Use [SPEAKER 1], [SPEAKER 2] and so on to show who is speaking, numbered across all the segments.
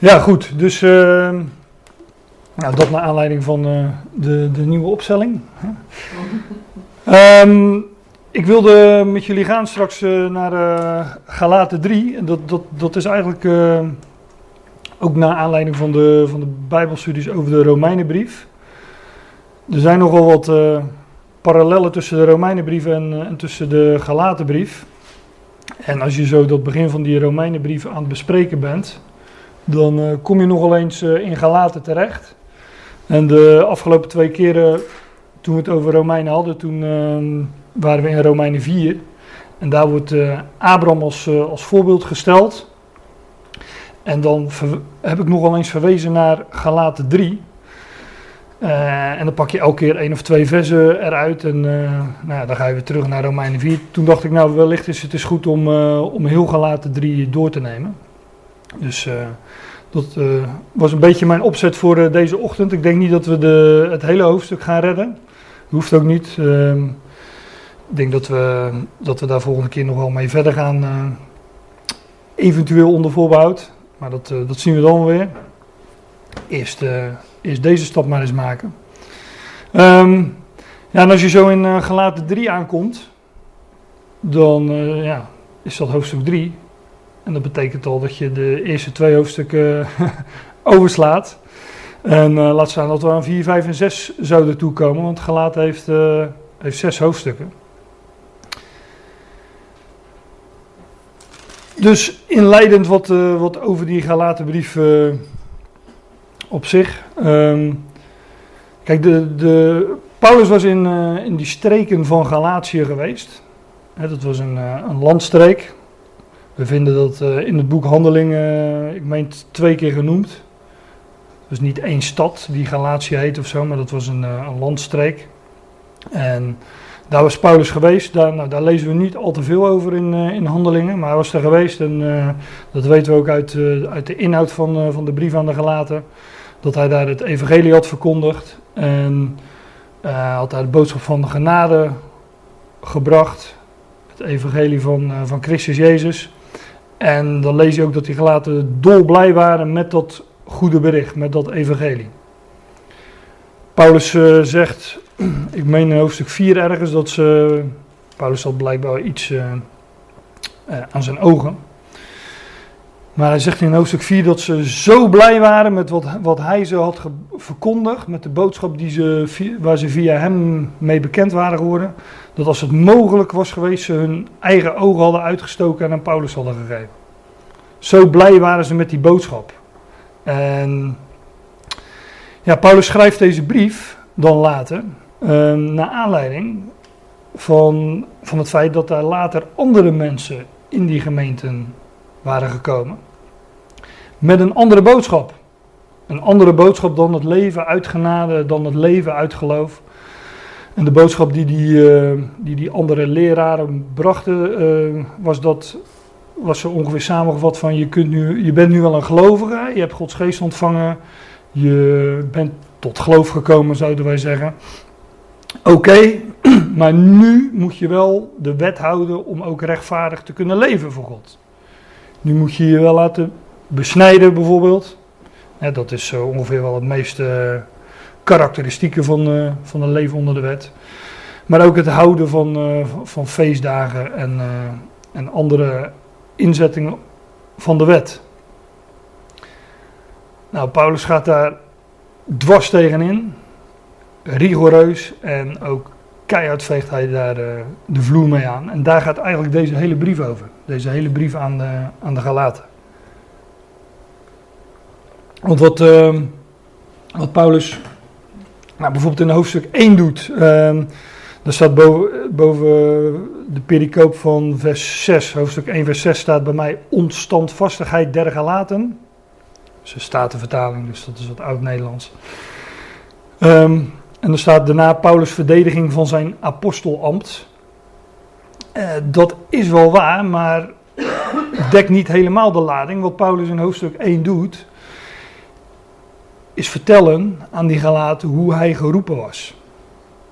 [SPEAKER 1] Ja, goed. Dus uh, nou, dat naar aanleiding van uh, de, de nieuwe opstelling. um, ik wilde met jullie gaan straks uh, naar uh, Galaten 3. En dat, dat, dat is eigenlijk ook naar aanleiding van de, van de Bijbelstudies over de Romeinenbrief. Er zijn nogal wat parallellen tussen de Romeinenbrief en, en tussen de Galatenbrief. En als je zo dat begin van die Romeinenbrief aan het bespreken bent, dan uh, kom je nogal eens uh, in Galaten terecht. En de afgelopen twee keren toen we het over Romeinen hadden, toen uh, waren we in Romeinen 4. En daar wordt uh, Abraham als, als voorbeeld gesteld. En dan heb ik nogal eens verwezen naar Galaten 3. en dan pak je elke keer één of twee versen eruit en nou ja, dan ga je terug naar Romeinen 4. Toen dacht ik, nou wellicht is het goed om, om heel Galaten 3 door te nemen. Dus uh, dat uh, was een beetje mijn opzet voor uh, deze ochtend. Ik denk niet dat we de, het hele hoofdstuk gaan redden. Hoeft ook niet. Ehm, ik denk dat we, dat we daar volgende keer nog wel mee verder gaan. eventueel onder voorbehoud. Maar dat, dat zien we dan weer. Eerst, eerst deze stap maar eens maken. Um, ja, en als je zo in gelaten 3 aankomt, dan ja, is dat hoofdstuk 3. En dat betekent al dat je de eerste twee hoofdstukken overslaat. En uh, laat staan dat we aan 4, 5 en 6 zouden toekomen, want Gelaat heeft, uh, heeft zes hoofdstukken. Dus inleidend wat, wat over die Galatenbrief op zich. Um, kijk, de, de, Paulus was in, in die streken van Galatië geweest. dat was een, een landstreek. We vinden dat uh, in het boek Handelingen, uh, ik meen twee keer genoemd. Dus niet één stad die Galatië heet of zo, maar dat was een, uh, een landstreek. En daar was Paulus geweest. Daar, nou, daar lezen we niet al te veel over in, in Handelingen, maar hij was er geweest. En dat weten we ook uit, uit de inhoud van, van de brief aan de Galaten. Dat hij daar het evangelie had verkondigd. En had daar de boodschap van de genade gebracht. Het evangelie van, van Christus Jezus. En dan lees je ook dat die gelaten dolblij waren met dat goede bericht, met dat evangelie. Paulus uh, zegt, ik meen in hoofdstuk 4 ergens, dat ze, Paulus had blijkbaar iets uh, uh, aan zijn ogen. Maar hij zegt in hoofdstuk 4 dat ze zo blij waren met wat, wat hij ze had verkondigd, met de boodschap die ze, waar ze via hem mee bekend waren geworden, dat als het mogelijk was geweest, ze hun eigen ogen hadden uitgestoken en aan Paulus hadden gegeven. Zo blij waren ze met die boodschap. En ja, Paulus schrijft deze brief dan later, uh, naar aanleiding van, van het feit dat er later andere mensen in die gemeenten waren gekomen. Met een andere boodschap. Een andere boodschap dan het leven uit genade, dan het leven uit geloof. En de boodschap die die, uh, die, die andere leraren brachten, uh, was dat was zo ongeveer samengevat van je, kunt nu, je bent nu wel een gelovige, je hebt Gods geest ontvangen, je bent tot geloof gekomen, zouden wij zeggen. Oké, maar nu moet je wel de wet houden om ook rechtvaardig te kunnen leven voor God. Nu moet je je wel laten besnijden bijvoorbeeld. dat is zo ongeveer wel het meest uh, karakteristieke van, uh, van een leven onder de wet. Maar ook het houden van, uh, van feestdagen en, en andere inzettingen van de wet. Nou, Paulus gaat daar dwars tegenin, rigoureus en ook keihard veegt hij daar de, eh, vloer mee aan. En daar gaat eigenlijk deze hele brief over. Deze hele brief aan de, aan de Galaten. Want wat, wat Paulus nou, bijvoorbeeld in hoofdstuk 1 doet. Uh, er staat boven, boven de pericoop van vers 6, hoofdstuk 1, vers 6 staat bij mij onstandvastigheid der gelaten. Dus een statenvertaling, dus dat is wat oud-Nederlands. Um, en er staat daarna Paulus' verdediging van zijn apostelambt. Uh, dat is wel waar, maar dekt niet helemaal de lading. Wat Paulus in hoofdstuk 1 doet, is vertellen aan die gelaten hoe hij geroepen was.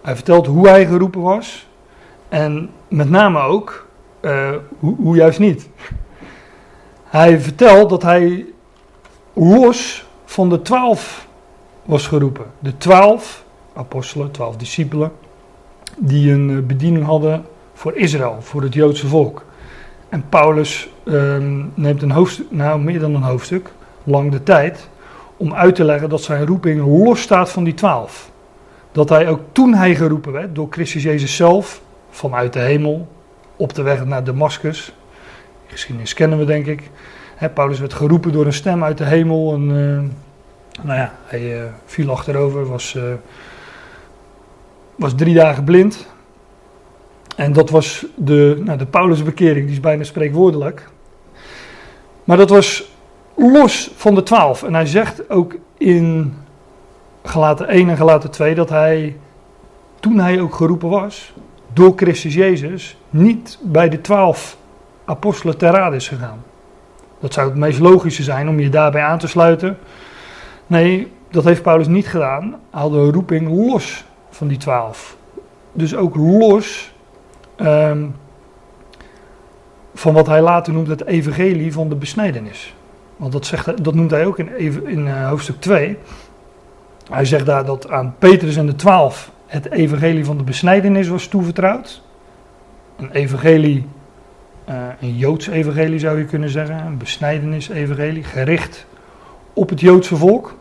[SPEAKER 1] Hij vertelt hoe hij geroepen was. En met name ook hoe, hoe, juist niet. Hij vertelt dat hij los van de twaalf was geroepen. De twaalf apostelen, twaalf discipelen, die een eh, bediening hadden voor Israël, voor het Joodse volk. En Paulus ehm, neemt een hoofdstuk, nou meer dan een hoofdstuk, lang de tijd, om uit te leggen dat zijn roeping los staat van die twaalf. Dat hij ook toen hij geroepen werd door Christus Jezus zelf, vanuit de hemel, op de weg naar Damascus. Geschiedenis kennen we denk ik. Paulus werd geroepen door een stem uit de hemel. En, uh, nou ja, hij uh, viel achterover, was, uh, was drie dagen blind. En dat was de, nou, de Paulusbekering, die is bijna spreekwoordelijk. Maar dat was los van de twaalf. En hij zegt ook in gelaten 1 en gelaten 2 dat hij, toen hij ook geroepen was, door Christus Jezus, niet bij de twaalf apostelen ter raad is gegaan. Dat zou het meest logische zijn om je daarbij aan te sluiten. Nee, dat heeft Paulus niet gedaan. Hij had een roeping los van die twaalf. Dus ook los um, van wat hij later noemt het evangelie van de besnijdenis. Want dat, zegt, dat noemt hij ook in, in uh, hoofdstuk 2. Hij zegt daar dat aan Petrus en de twaalf het evangelie van de besnijdenis was toevertrouwd. Een evangelie, uh, een Joods evangelie zou je kunnen zeggen, een besnijdenis-evangelie, gericht op het Joodse volk.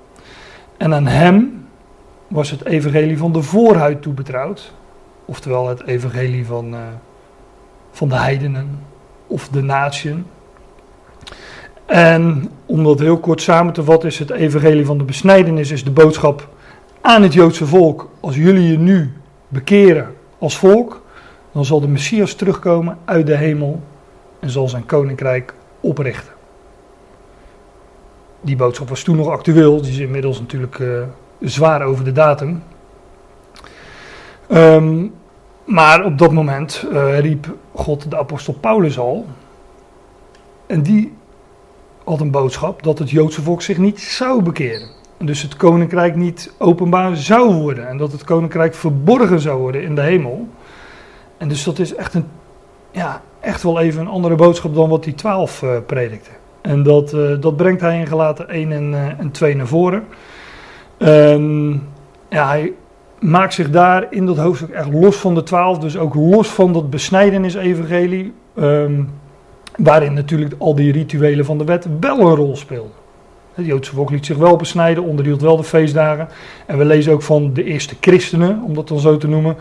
[SPEAKER 1] En aan hem was het evangelie van de voorhuid toebetrouwd, oftewel het evangelie van, uh, van de heidenen of de natieën. En om dat heel kort samen te vatten, is het evangelie van de besnijdenis is de boodschap aan het Joodse volk. Als jullie je nu bekeren als volk, dan zal de Messias terugkomen uit de hemel en zal zijn koninkrijk oprichten. Die boodschap was toen nog actueel, die is inmiddels natuurlijk uh, zwaar over de datum. Um, maar op dat moment uh, riep God de apostel Paulus al. En die had een boodschap dat het Joodse volk zich niet zou bekeren. En dus het koninkrijk niet openbaar zou worden. En dat het koninkrijk verborgen zou worden in de hemel. En dus dat is echt, een, ja, echt wel even een andere boodschap dan wat die twaalf uh, predikte. En dat, uh, dat brengt hij in gelaten 1 en, uh, en 2 naar voren. En ja, hij maakt zich daar in dat hoofdstuk echt los van de twaalf. Dus ook los van dat besnijdenis-evangelie. Um, Waarin natuurlijk al die rituelen van de wet wel een rol speelden. Het Joodse volk liet zich wel besnijden, onderhield wel de feestdagen. En we lezen ook van de eerste christenen, om dat dan zo te noemen.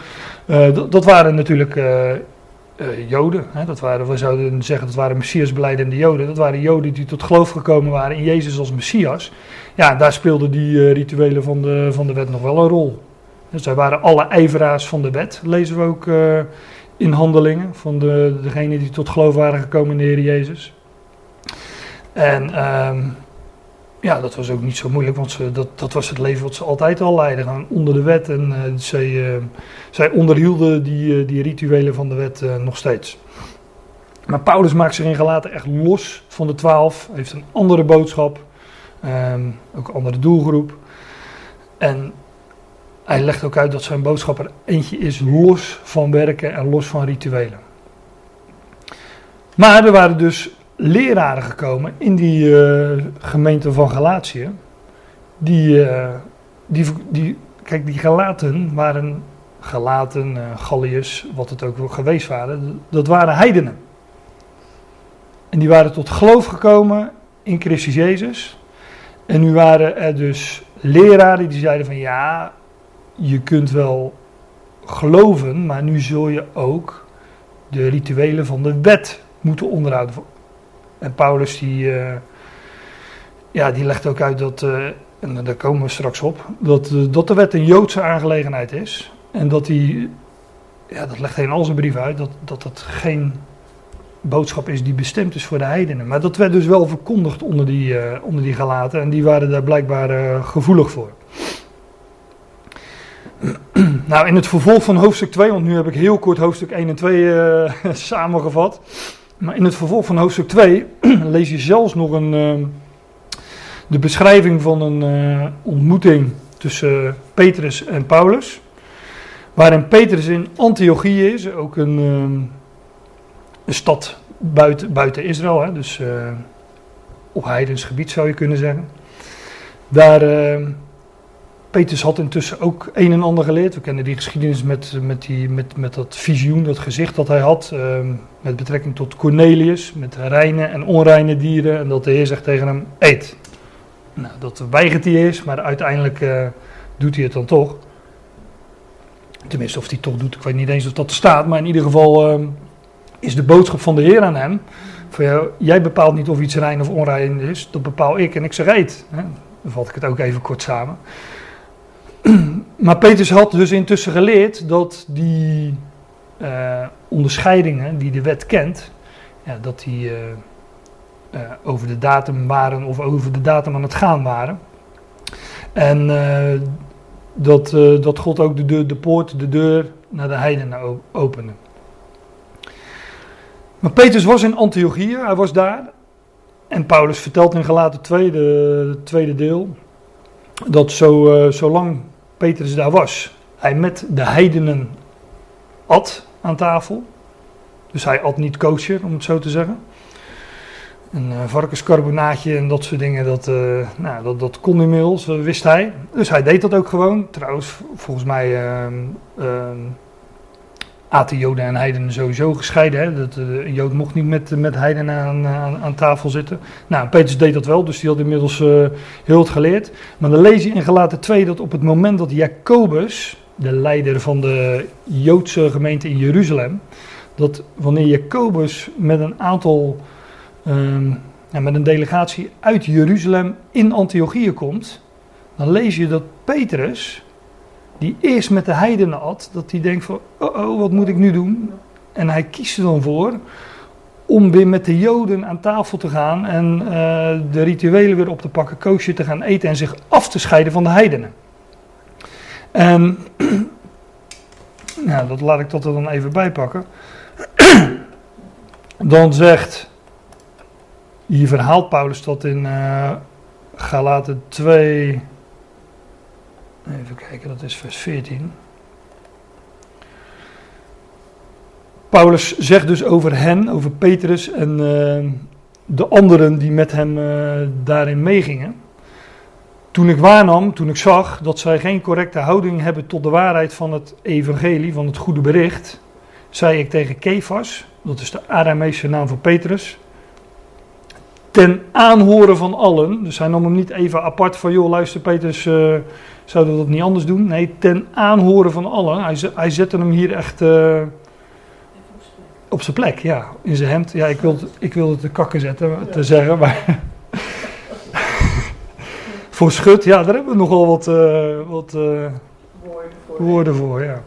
[SPEAKER 1] Uh, dat, waren natuurlijk uh, uh, Joden. Hè? Dat waren, we zouden zeggen dat waren Messiasbeleidende Joden. Dat waren Joden die tot geloof gekomen waren in Jezus als Messias. Ja, daar speelden die rituelen van de, van de wet nog wel een rol. Dus zij waren alle ijveraars van de wet, lezen we ook in handelingen van de, degene die tot geloof waren gekomen in de Heer Jezus. En um, ja, dat was ook niet zo moeilijk, want ze, dat, dat was het leven wat ze altijd al leidden, onder de wet. En uh, zij, uh, zij onderhielden die, uh, die rituelen van de wet nog steeds. Maar Paulus maakt zich in gelaten echt los van de twaalf, heeft een andere boodschap, um, ook een andere doelgroep. En hij legt ook uit dat zijn boodschap er eentje is los van werken en los van rituelen. Maar er waren dus leraren gekomen in die uh, gemeente van Galatië. Die, uh, die, die, kijk, die Galaten waren, Galaten, uh, Galliërs, wat het ook geweest waren, dat waren heidenen. En die waren tot geloof gekomen in Christus Jezus. En nu waren er dus leraren die zeiden van ja, je kunt wel geloven, maar nu zul je ook de rituelen van de wet moeten onderhouden. En Paulus die, uh, ja, die legt ook uit dat, uh, en daar komen we straks op, dat, uh, dat de wet een Joodse aangelegenheid is. En dat die, ja, dat legt hij in al zijn brief uit, dat, dat dat geen boodschap is die bestemd is voor de heidenen. Maar dat werd dus wel verkondigd onder die, onder die galaten en die waren daar blijkbaar gevoelig voor. Nou, in het vervolg van hoofdstuk 2, want nu heb ik heel kort hoofdstuk 1 en 2 uh, samengevat. Maar in het vervolg van hoofdstuk 2 lees je zelfs nog een, uh, de beschrijving van een uh, ontmoeting tussen Petrus en Paulus. Waarin Petrus in Antiochië is, ook een, een stad buiten, buiten Israël, hè, dus op heidens gebied zou je kunnen zeggen. Daar, Petrus had intussen ook een en ander geleerd. We kennen die geschiedenis met, met, die, met, met dat visioen, dat gezicht dat hij had. Uh, met betrekking tot Cornelius, met reine en onreine dieren. En dat de Heer zegt tegen hem, eet. Nou, dat weigert hij eerst, maar uiteindelijk uh, doet hij het dan toch. Tenminste, of hij toch doet, ik weet niet eens of dat staat. Maar in ieder geval ehm, is de boodschap van de Heer aan hem. Jij bepaalt niet of iets rein of onrein is, dat bepaal ik en ik zeg eet. Dan vat ik het ook even kort samen. Maar Petrus had dus intussen geleerd dat die uh, onderscheidingen die de wet kent, ja, dat die uh, uh, over de datum waren of over de datum aan het gaan waren. En dat, dat God ook de, de, de poort, de deur naar de heidenen opende. Maar Petrus was in Antiochië, hij was daar. En Paulus vertelt in Galaten 2, de, tweede deel, dat zo, zolang Petrus daar was, hij met de heidenen at aan tafel. Dus hij at niet kosher, om het zo te zeggen. Een uh, varkenscarbonaatje en dat soort dingen, dat, uh, nou, dat, dat kon inmiddels, wist hij. Dus hij deed dat ook gewoon. Trouwens, volgens mij ehm, ehm, aten Joden en heidenen sowieso gescheiden. Hè? Dat, uh, een Jood mocht niet met, met heidenen aan, aan, tafel zitten. Nou, Petrus deed dat wel, dus die had inmiddels uh, heel het geleerd. Maar dan lees je in Gelaten 2 dat op het moment dat Jacobus, de leider van de Joodse gemeente in Jeruzalem, dat wanneer Jacobus met een aantal, um, met een delegatie uit Jeruzalem in Antiochië komt, dan lees je dat Petrus die eerst met de heidenen at, dat hij denkt van, oh, oh wat moet ik nu doen? En hij kiest er dan voor om weer met de Joden aan tafel te gaan en uh, de rituelen weer op te pakken, koosje te gaan eten en zich af te scheiden van de heidenen. En nou, dat laat ik tot er dan even bij pakken. dan zegt, hier verhaalt Paulus dat in uh, Galaten 2, Even kijken, dat is vers 14. Paulus zegt dus over hen, over Petrus en uh, de anderen die met hem uh, daarin meegingen. Toen ik waarnam, toen ik zag dat zij geen correcte houding hebben tot de waarheid van het evangelie, van het goede bericht, zei ik tegen Kefas, dat is de Arameese naam van Petrus, ten aanhoren van allen, dus hij nam hem niet even apart van, joh luister Petrus, uh, zouden we dat niet anders doen? Nee, ten aanhoren van allen. Hij, hij zette hem hier echt uh, op zijn plek, ja. In zijn hemd. Ja, ik wilde, ik wilde het te kakken zetten, te zeggen, maar... voor schut, ja, daar hebben we nogal wat, uh, wat uh, woorden, voor, woorden voor, ja.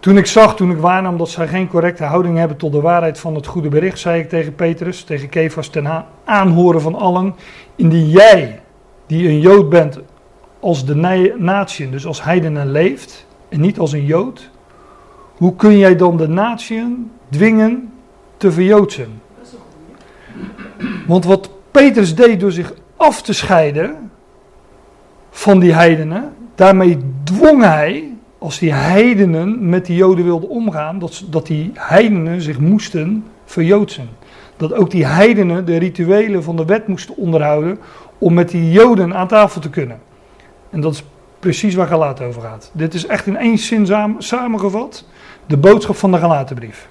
[SPEAKER 1] Toen ik zag, toen ik waarnam dat zij geen correcte houding hebben tot de waarheid van het goede bericht, zei ik tegen Petrus, tegen Kefas, ten aanhoren van allen, indien jij, die een Jood bent, als de natie, dus als heidenen leeft en niet als een Jood, hoe kun jij dan de natie dwingen te verjoodsen? Want wat Petrus deed door zich af te scheiden van die heidenen, daarmee dwong hij, als die heidenen met die Joden wilden omgaan, dat, dat die heidenen zich moesten verjoodsen. Dat ook die heidenen de rituelen van de wet moesten onderhouden om met die Joden aan tafel te kunnen. En dat is precies waar Galaten over gaat. Dit is echt in één zin samengevat de boodschap van de Galatenbrief.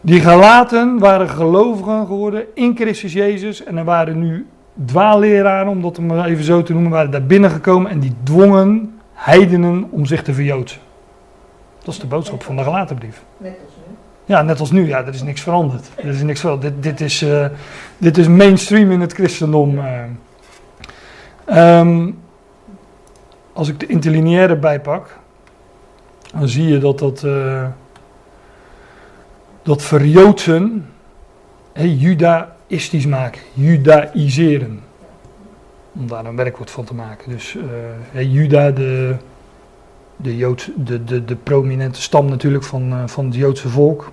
[SPEAKER 1] Die Galaten waren gelovigen geworden in Christus Jezus en er waren nu dwaalleraren, om dat maar even zo te noemen, waren daar binnengekomen en die dwongen heidenen om zich te verjoodsen. Dat is de boodschap van de Galatenbrief. Net als nu. Ja, net als nu. Ja, er is niks veranderd. Er is niks veranderd. Dit, dit, is, uh, dit is mainstream in het christendom. Uh. Um, als ik de interlineaire bijpak, dan zie je dat dat, uh, dat verjoodsen, hey, judaïstisch maken, judaïseren. Om daar een werkwoord van te maken. Dus uh, Juda, de, de, Jood, de, de, de prominente stam natuurlijk van, uh, van het Joodse volk,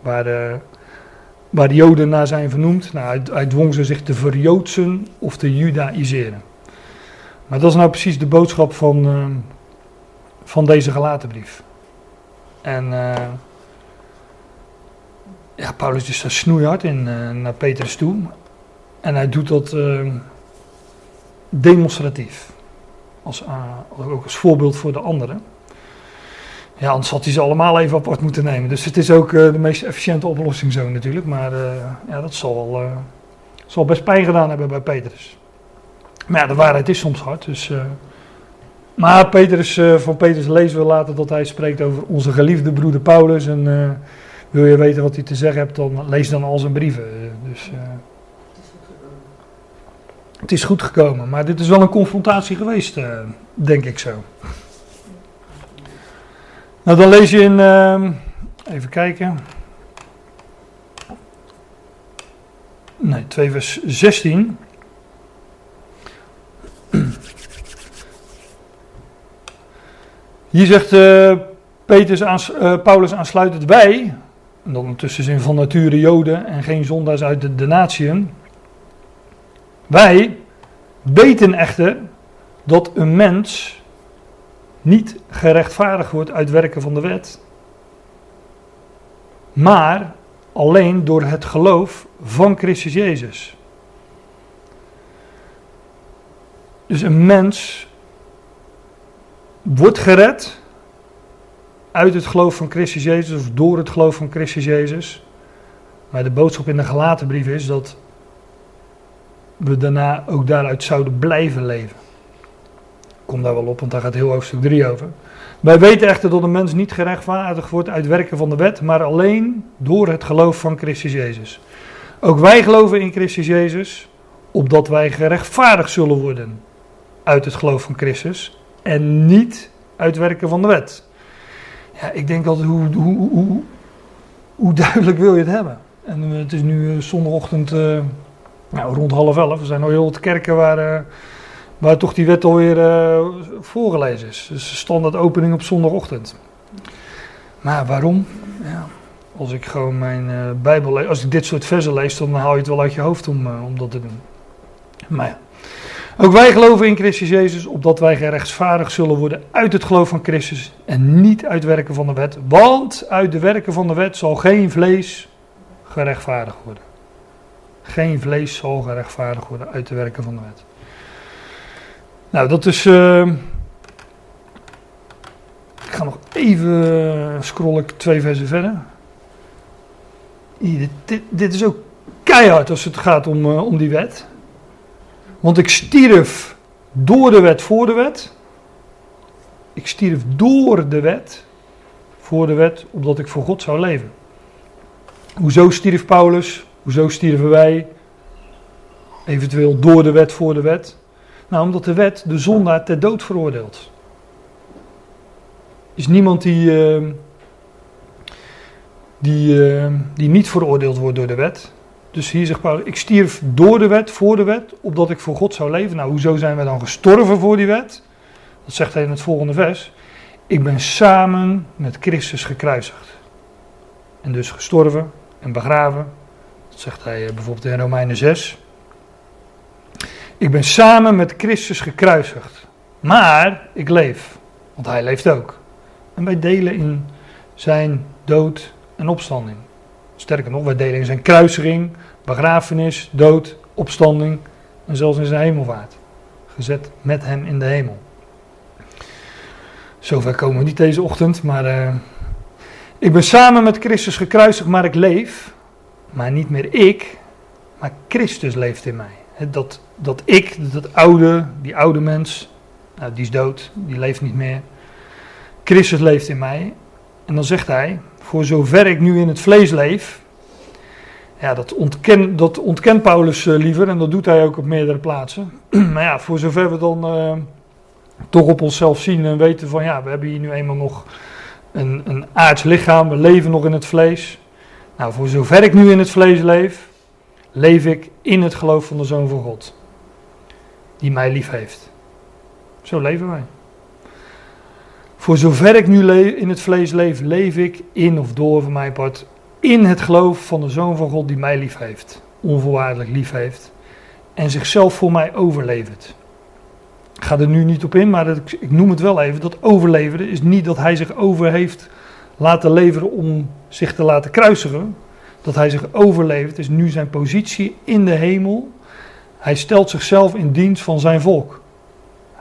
[SPEAKER 1] waar, waar de Joden naar zijn vernoemd. Nou, hij, hij dwong ze zich te verjoodsen of te judaïseren. Maar dat is nou precies de boodschap van, uh, van deze gelatenbrief. En uh, ja, Paulus is daar snoeihard in uh, naar Petrus toe. En hij doet dat uh, demonstratief. Als, uh, ook als voorbeeld voor de anderen. Ja, anders had hij ze allemaal even apart moeten nemen. Dus het is ook de meest efficiënte oplossing zo natuurlijk. Maar ja, dat zal, zal best pijn gedaan hebben bij Petrus. Maar ja, de waarheid is soms hard. Dus, maar Petrus, van Petrus lezen we later dat hij spreekt over onze geliefde broeder Paulus. En wil je weten wat hij te zeggen hebt, dan lees dan al zijn brieven. Dus, het is goed gekomen, maar dit is wel een confrontatie geweest, uh, denk ik zo. Nou, dan lees je in, uh, even kijken. Nee, 2 vers 16. Hier zegt uh, Petrus aan, uh, Paulus aansluitend wij, en dan tussen zin van nature Joden en geen zondaars uit de, de natieën. Wij weten echter dat een mens niet gerechtvaardigd wordt uit werken van de wet, maar alleen door het geloof van Christus Jezus. Dus een mens wordt gered uit het geloof van Christus Jezus of door het geloof van Christus Jezus. Maar de boodschap in de gelaten brief is dat we daarna ook daaruit zouden blijven leven. Kom daar wel op, want daar gaat heel hoofdstuk 3 over. Wij weten echter dat een mens niet gerechtvaardigd wordt uit werken van de wet, maar alleen door het geloof van Christus Jezus. Ook wij geloven in Christus Jezus, opdat wij gerechtvaardigd zullen worden uit het geloof van Christus en niet uit werken van de wet. Ja, ik denk altijd, hoe, hoe, hoe, hoe duidelijk wil je het hebben? En het is nu eh, zondagochtend... Uh, nou, rond half elf. Er zijn nog heel wat kerken waar, waar toch die wet alweer uh, voorgelezen is. Dus standaard opening op zondagochtend. Maar waarom? Ja, als ik gewoon mijn Bijbel lees, als ik dit soort versen lees, dan haal je het wel uit je hoofd om, om dat te doen. Maar ja. Ook wij geloven in Christus Jezus, opdat wij gerechtsvaardigd zullen worden uit het geloof van Christus en niet uit werken van de wet. Want uit de werken van de wet zal geen vlees gerechtvaardigd worden. Geen vlees zal gerechtvaardigd worden uit de werken van de wet. Nou, dat is. Uh, ik ga nog even scrollen twee versen verder. Dit, dit, is ook keihard als het gaat om, uh, om die wet. Want ik stierf door de wet voor de wet. Ik stierf door de wet voor de wet, omdat ik voor God zou leven. Hoezo stierf Paulus? Hoezo stierven wij? Eventueel door de wet voor de wet. Nou, omdat de wet de zondaar ter dood veroordeelt. Er is niemand die, uh, die, uh, die niet veroordeeld wordt door de wet. Dus hier zegt Paulus, ik stierf door de wet, voor de wet, opdat ik voor God zou leven. Nou, hoezo zijn we dan gestorven voor die wet? Dat zegt hij in het volgende vers. Ik ben samen met Christus gekruisigd. En dus gestorven en begraven dat zegt hij eh, bijvoorbeeld in Romeinen 6. Ik ben samen met Christus gekruisigd. Maar ik leef, want hij leeft ook. En wij delen in zijn dood en opstanding. Sterker nog, wij delen in zijn kruisiging, begrafenis, dood, opstanding en zelfs in zijn hemelvaart. Gezet met hem in de hemel. Zover komen we niet deze ochtend, maar uh, ik ben samen met Christus gekruisigd, maar ik leef. Maar niet meer ik, maar Christus leeft in mij. Dat, dat ik, dat oude, die oude mens, nou, die is dood, die leeft niet meer. Christus leeft in mij. En dan zegt hij, voor zover ik nu in het vlees leef, ja, dat, ontken, dat ontkent Paulus uh, liever en dat doet hij ook op meerdere plaatsen. maar ja, voor zover we dan uh, toch op onszelf zien en weten van ja, we hebben hier nu eenmaal nog een, een aards lichaam, we leven nog in het vlees. Nou, voor zover ik nu in het vlees leef, leef ik in het geloof van de Zoon van God, die mij lief heeft. Zo leven wij. Voor zover ik nu in het vlees leef, leef ik in of door van mijn part in het geloof van de Zoon van God die mij lief heeft, onvoorwaardelijk lief heeft en zichzelf voor mij overlevert. Ik ga er nu niet op in, maar ik noem het wel even. Dat overleveren is niet dat hij zich over heeft laten leveren om zich te laten kruisigen. Dat hij zich overlevert is nu zijn positie in de hemel. Hij stelt zichzelf in dienst van zijn volk.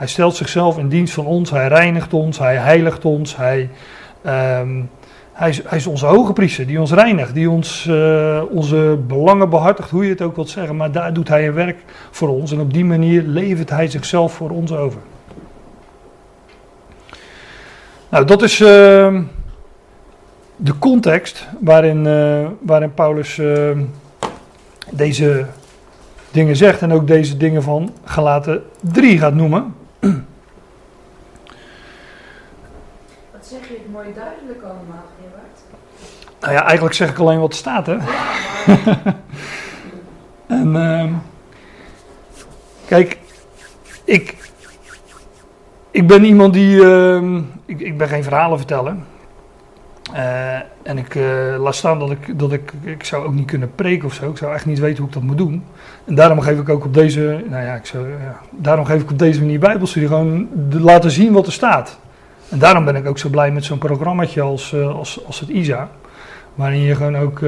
[SPEAKER 1] Hij stelt zichzelf in dienst van ons, hij reinigt ons, hij heiligt ons, hij, ehm, hij, is, hij is onze hoge priester die ons reinigt, die ons, uh, onze belangen behartigt, hoe je het ook wilt zeggen. Maar daar doet hij een werk voor ons en op die manier levert hij zichzelf voor ons over. Nou, dat is uh, de context waarin, uh, waarin Paulus uh, deze dingen zegt en ook deze dingen van gelaten 3 gaat noemen.
[SPEAKER 2] Wat zeg je het mooi duidelijk allemaal, Gerard?
[SPEAKER 1] Nou ja, eigenlijk zeg ik alleen wat er staat, hè? en uh, kijk, ik, ik ben iemand die. Uh, ik, ik ben geen verhalen vertellen. Uh, en ik uh, laat staan dat ik, dat ik. Ik zou ook niet kunnen preken of zo. Ik zou echt niet weten hoe ik dat moet doen. En daarom geef ik ook op deze. Nou ja, ik zou, ja daarom geef ik op deze manier Bijbelstudie. Gewoon de, laten zien wat er staat. En daarom ben ik ook zo blij met zo'n programmaatje als, uh, als, als het ISA. Waarin je gewoon ook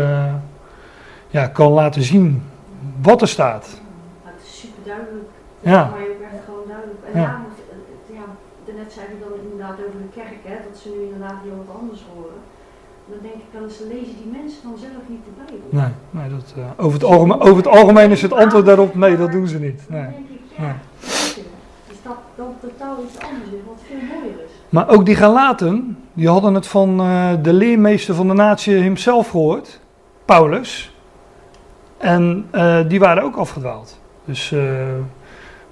[SPEAKER 1] ja, kan laten zien wat er staat.
[SPEAKER 2] Ja, het is super duidelijk.
[SPEAKER 1] Ja.
[SPEAKER 2] Maar je bent gewoon duidelijk. En
[SPEAKER 1] Ja.
[SPEAKER 2] daarom, eh, zei ik dan inderdaad over de kerk, hè, dat ze nu inderdaad heel wat anders horen. Dan denk ik wel eens, lezen die mensen dan zelf niet de Bijbel.
[SPEAKER 1] Nee, nee dat, uh, over, het algemeen, over het algemeen is het antwoord daarop: nee, dat doen ze niet.
[SPEAKER 2] Dan
[SPEAKER 1] Nee.
[SPEAKER 2] denk ik, ja, dus dat dan totaal iets anders is, wat veel mooier is.
[SPEAKER 1] Maar ook die Galaten, die hadden het van uh, de leermeester van de natie hemzelf gehoord, Paulus. En uh, die waren ook afgedwaald. Dus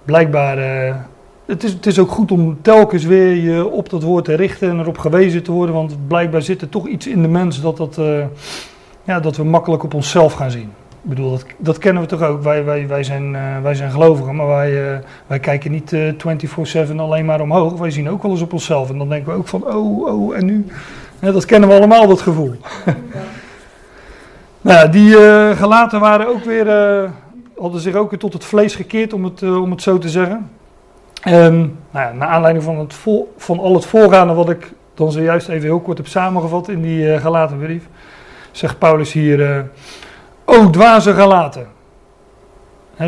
[SPEAKER 1] blijkbaar. Het, is, het is ook goed om telkens weer je op dat woord te richten en erop gewezen te worden. Want blijkbaar zit er toch iets in de mens dat, dat, ja, dat we makkelijk op onszelf gaan zien. Ik bedoel, dat, dat kennen we toch ook. Wij, wij, wij, zijn, uh, wij zijn gelovigen, maar wij, uh, wij kijken niet uh, 24-7 alleen maar omhoog. Wij zien ook wel eens op onszelf. En dan denken we ook van, oh, oh, en nu? Dat kennen we allemaal, dat gevoel. nou, die gelaten waren ook weer, hadden zich ook weer tot het vlees gekeerd, om het, om het zo te zeggen. En nou ja, naar aanleiding van, het van al het voorgaande wat ik dan zojuist even heel kort heb samengevat in die uh, gelaten brief, zegt Paulus hier... O dwaze gelaten.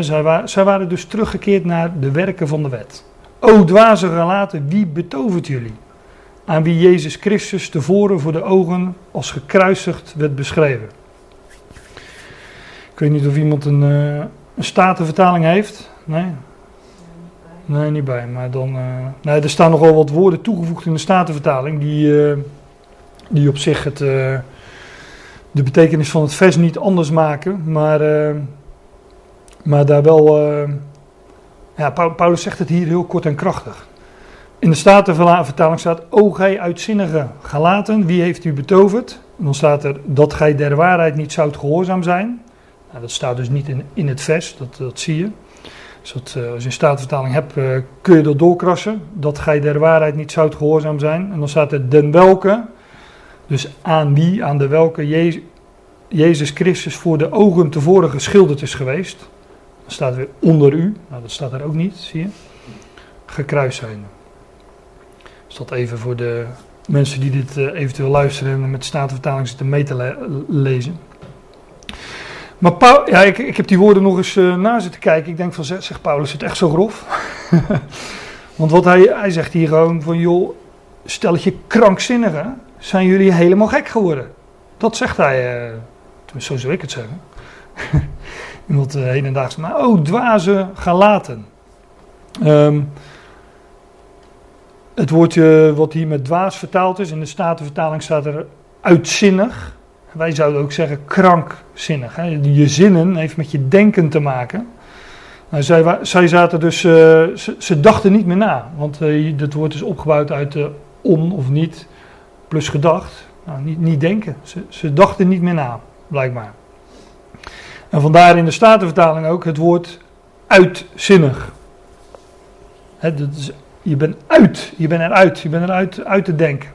[SPEAKER 1] Zij, zij, waren dus teruggekeerd naar de werken van de wet. O dwaze gelaten, wie betovert jullie? Aan wie Jezus Christus tevoren voor de ogen als gekruisigd werd beschreven. Ik weet niet of iemand een, uh, een statenvertaling heeft. Nee? Nee, niet bij. Maar dan. Uh, nee, er staan nogal wat woorden toegevoegd in de statenvertaling. Die, uh, die op zich het de betekenis van het vers niet anders maken, maar, maar daar wel. Ja, Paulus zegt het hier heel kort en krachtig. In de Statenvertaling staat: O gij uitzinnige gelaten, wie heeft u betoverd? En dan staat er dat gij der waarheid niet zoudt gehoorzaam zijn. Nou, dat staat dus niet in, in het vers, dat, dat zie je. Uh, als je een Statenvertaling hebt, kun je dat doorkrassen. Dat gij der waarheid niet zoudt gehoorzaam zijn. En dan staat er den welke. Dus aan wie, aan de welke Jezus, Christus voor de ogen tevoren geschilderd is geweest. Dan staat weer onder u. Nou, dat staat er ook niet, zie je. Gekruist zijn. Dus dat even voor de mensen die dit uh, eventueel luisteren en met Statenvertaling zitten mee te le lezen. Maar Paul, ja, ik, ik, heb die woorden nog eens uh, na zitten kijken. Ik denk van, zegt Paulus het echt zo grof? Want wat hij, hij zegt hier gewoon van, joh, stelletje krankzinnigen zijn jullie helemaal gek geworden. Dat zegt hij, uh, zo zou ik het zeggen. Iemand uh, hedendaags, maar oh, dwaze galaten. Um, het woordje wat hier met dwaas vertaald is, in de Statenvertaling staat er uitzinnig. Wij zouden ook zeggen krankzinnig. Hè. Je zinnen heeft met je denken te maken. Nou, zij, zij zaten dus, uh, ze, dachten niet meer na. Want uh, dat woord is opgebouwd uit uh, on of niet plus gedacht. Nou, niet, niet denken. Ze, ze, dachten niet meer na, blijkbaar. En vandaar in de Statenvertaling ook het woord uitzinnig. Je bent uit, je bent eruit, je bent eruit uit te denken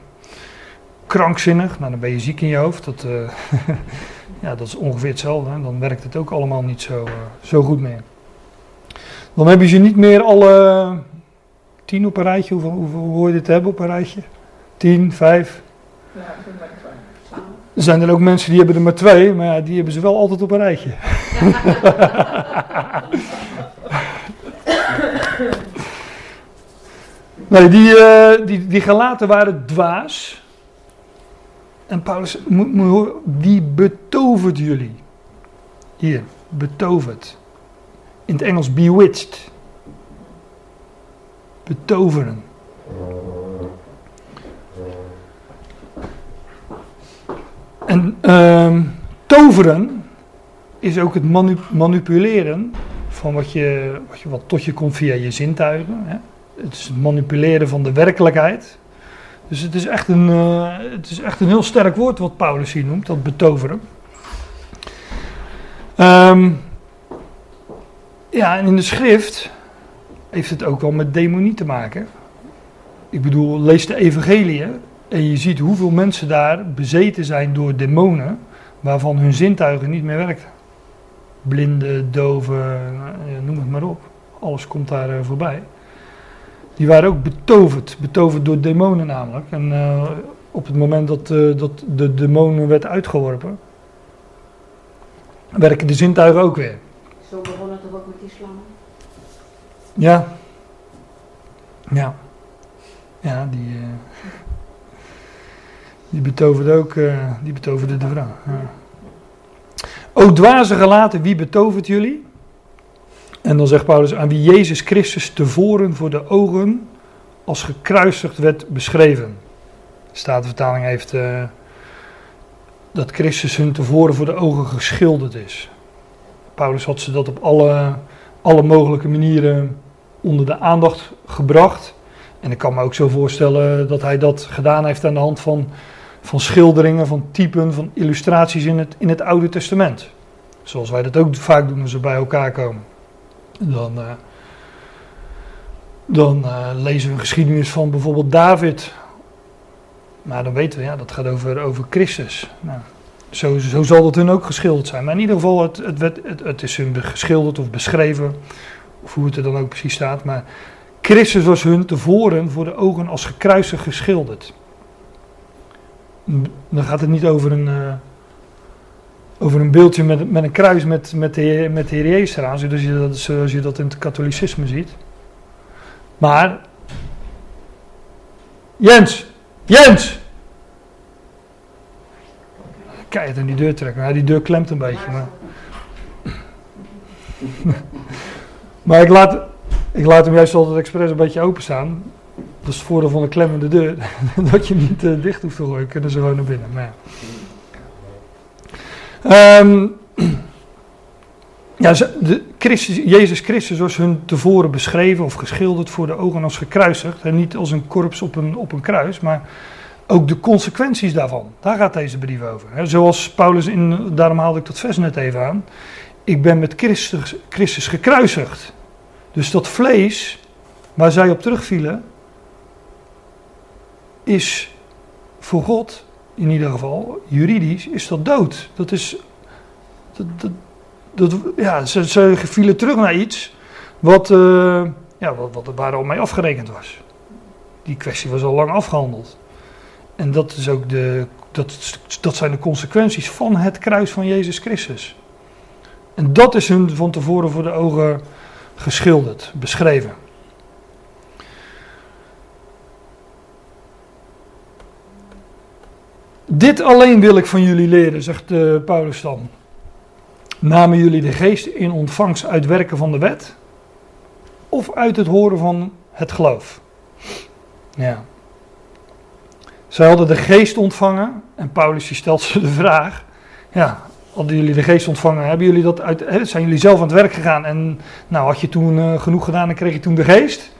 [SPEAKER 1] krankzinnig. Nou, dan ben je ziek in je hoofd. Dat, eh, ja, dat is ongeveer hetzelfde. Hè. Dan werkt het ook allemaal niet zo, eh, zo goed meer. Dan hebben ze niet meer alle eh, tien op een rijtje. Hoeveel, hoeveel hoor je dit hebben op een rijtje? Tien, vijf?
[SPEAKER 3] Ja,
[SPEAKER 1] er zijn er ook mensen die hebben er maar twee, maar ja, die hebben ze wel altijd op een rijtje. nee, die, die, die gelaten waren dwaas. En Paulus, moet, betovert jullie? Hier, betoverd. In het Engels bewitched. Betoveren. En uh, toveren is ook het manipuleren van wat, je, wat, je, wat tot je komt via je zintuigen. Hè? Het is het manipuleren van de werkelijkheid. Dus het is, echt een, uh, het is echt een heel sterk woord wat Paulus hier noemt, dat betoveren. Um, ja, en in de schrift heeft het ook wel met demonie te maken. Ik bedoel, lees de evangelie en je ziet hoeveel mensen daar bezeten zijn door demonen waarvan hun zintuigen niet meer werken. Blinden, doven, noem het maar op. Alles komt daar uh, voorbij. Die waren ook betoverd, betoverd door demonen namelijk. En uh, op het moment dat, uh, dat de demonen werd uitgeworpen, werken de zintuigen ook weer.
[SPEAKER 2] Zo begon het toch ook met islam?
[SPEAKER 1] Ja. Ja. Ja, die, uh, die betoverde ook, die betoverde de vrouw. Ja. O dwaze gelaten, wie betovert jullie? En dan zegt Paulus, aan wie Jezus Christus tevoren voor de ogen als gekruisigd werd beschreven. De Statenvertaling heeft uh, dat Christus hun tevoren voor de ogen geschilderd is. Paulus had ze dat op alle, alle mogelijke manieren onder de aandacht gebracht. En ik kan me ook zo voorstellen dat hij dat gedaan heeft aan de hand van, van schilderingen, van typen, van illustraties in het, in het Oude Testament. Zoals wij dat ook vaak doen als we bij elkaar komen. Dan, uh, dan uh, lezen we een geschiedenis van bijvoorbeeld David. Maar dan weten we, ja, dat gaat over, over Christus. Nou, zo, zo zal het hun ook geschilderd zijn. Maar in ieder geval, het, het, het, is hun geschilderd of beschreven. Of hoe het er dan ook precies staat. Maar Christus was hun tevoren voor de ogen als gekruisig geschilderd. Dan gaat het niet over een, uh, over een beeldje met, met een kruis met, met, de, met de Heer Jezus eraan, zoals je, dat, zoals je dat in het katholicisme ziet. Maar, Jens, Jens! Kijk, in die deur trekken. Ja, die deur klemt een beetje. Maar, maar ik, laat, ik laat hem juist altijd expres een beetje openstaan. Dat is het voordeel van een klemmende deur. dat je niet uh, dicht hoeft te gooien. Kunnen ze gewoon naar binnen. Maar ja. Um, ja, de Christus, Jezus Christus was hun tevoren beschreven of geschilderd voor de ogen als gekruisigd. En niet als een korps op een, op een kruis, maar ook de consequenties daarvan. Daar gaat deze brief over. Zoals Paulus in, daarom haalde ik dat vers net even aan. Ik ben met Christus, Christus gekruisigd. Dus dat vlees waar zij op terugvielen, is voor God, in ieder geval juridisch, is dat dood. Dat is. Dat, dat, ja, ze, ze vielen terug naar iets wat, uh, ja, wat, wat er waar al mee afgerekend was. Die kwestie was al lang afgehandeld. En dat, is ook de, dat, dat zijn de consequenties van het kruis van Jezus Christus. En dat is hun van tevoren voor de ogen geschilderd, beschreven. Dit alleen wil ik van jullie leren, zegt uh, Paulus dan. Namen jullie de geest in ontvangst uit werken van de wet? Of uit het horen van het geloof? Ja. Zij hadden de geest ontvangen en Paulus stelt ze de vraag: ja, hadden jullie de geest ontvangen? Hebben jullie dat uit, zijn jullie zelf aan het werk gegaan en nou had je toen uh, genoeg gedaan en kreeg je toen de geest?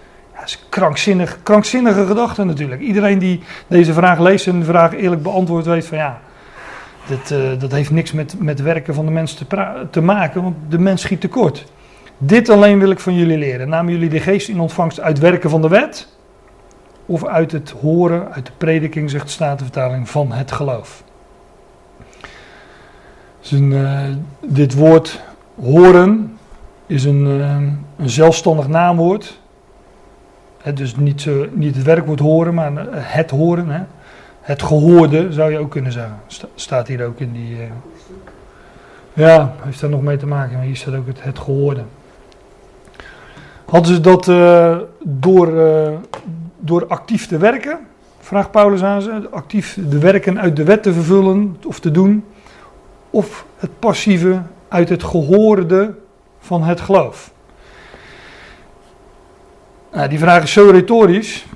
[SPEAKER 1] Krankzinnig, krankzinnige gedachte natuurlijk. Iedereen die deze vraag leest en de vraag eerlijk beantwoord weet van ja, dit, uh, dat heeft niks met, met werken van de mens te, te maken, want de mens schiet tekort. Dit alleen wil ik van jullie leren. Namen jullie de geest in ontvangst uit werken van de wet? of uit het horen, uit de prediking, zegt de Statenvertaling, van het geloof. Uh, dit woord horen is een, uh, een zelfstandig naamwoord. Dus niet, zo, niet het werkwoord horen, maar het horen. He. Het gehoorde zou je ook kunnen zeggen. Sta, staat hier ook in die. Uh, ja, heeft daar nog mee te maken, maar hier staat ook het, gehoorde. Hadden ze dat door, door actief te werken, vraagt Paulus aan ze, actief de werken uit de wet te vervullen of te doen, of het passieve uit het gehoorde van het geloof? Nou, die vraag is zo retorisch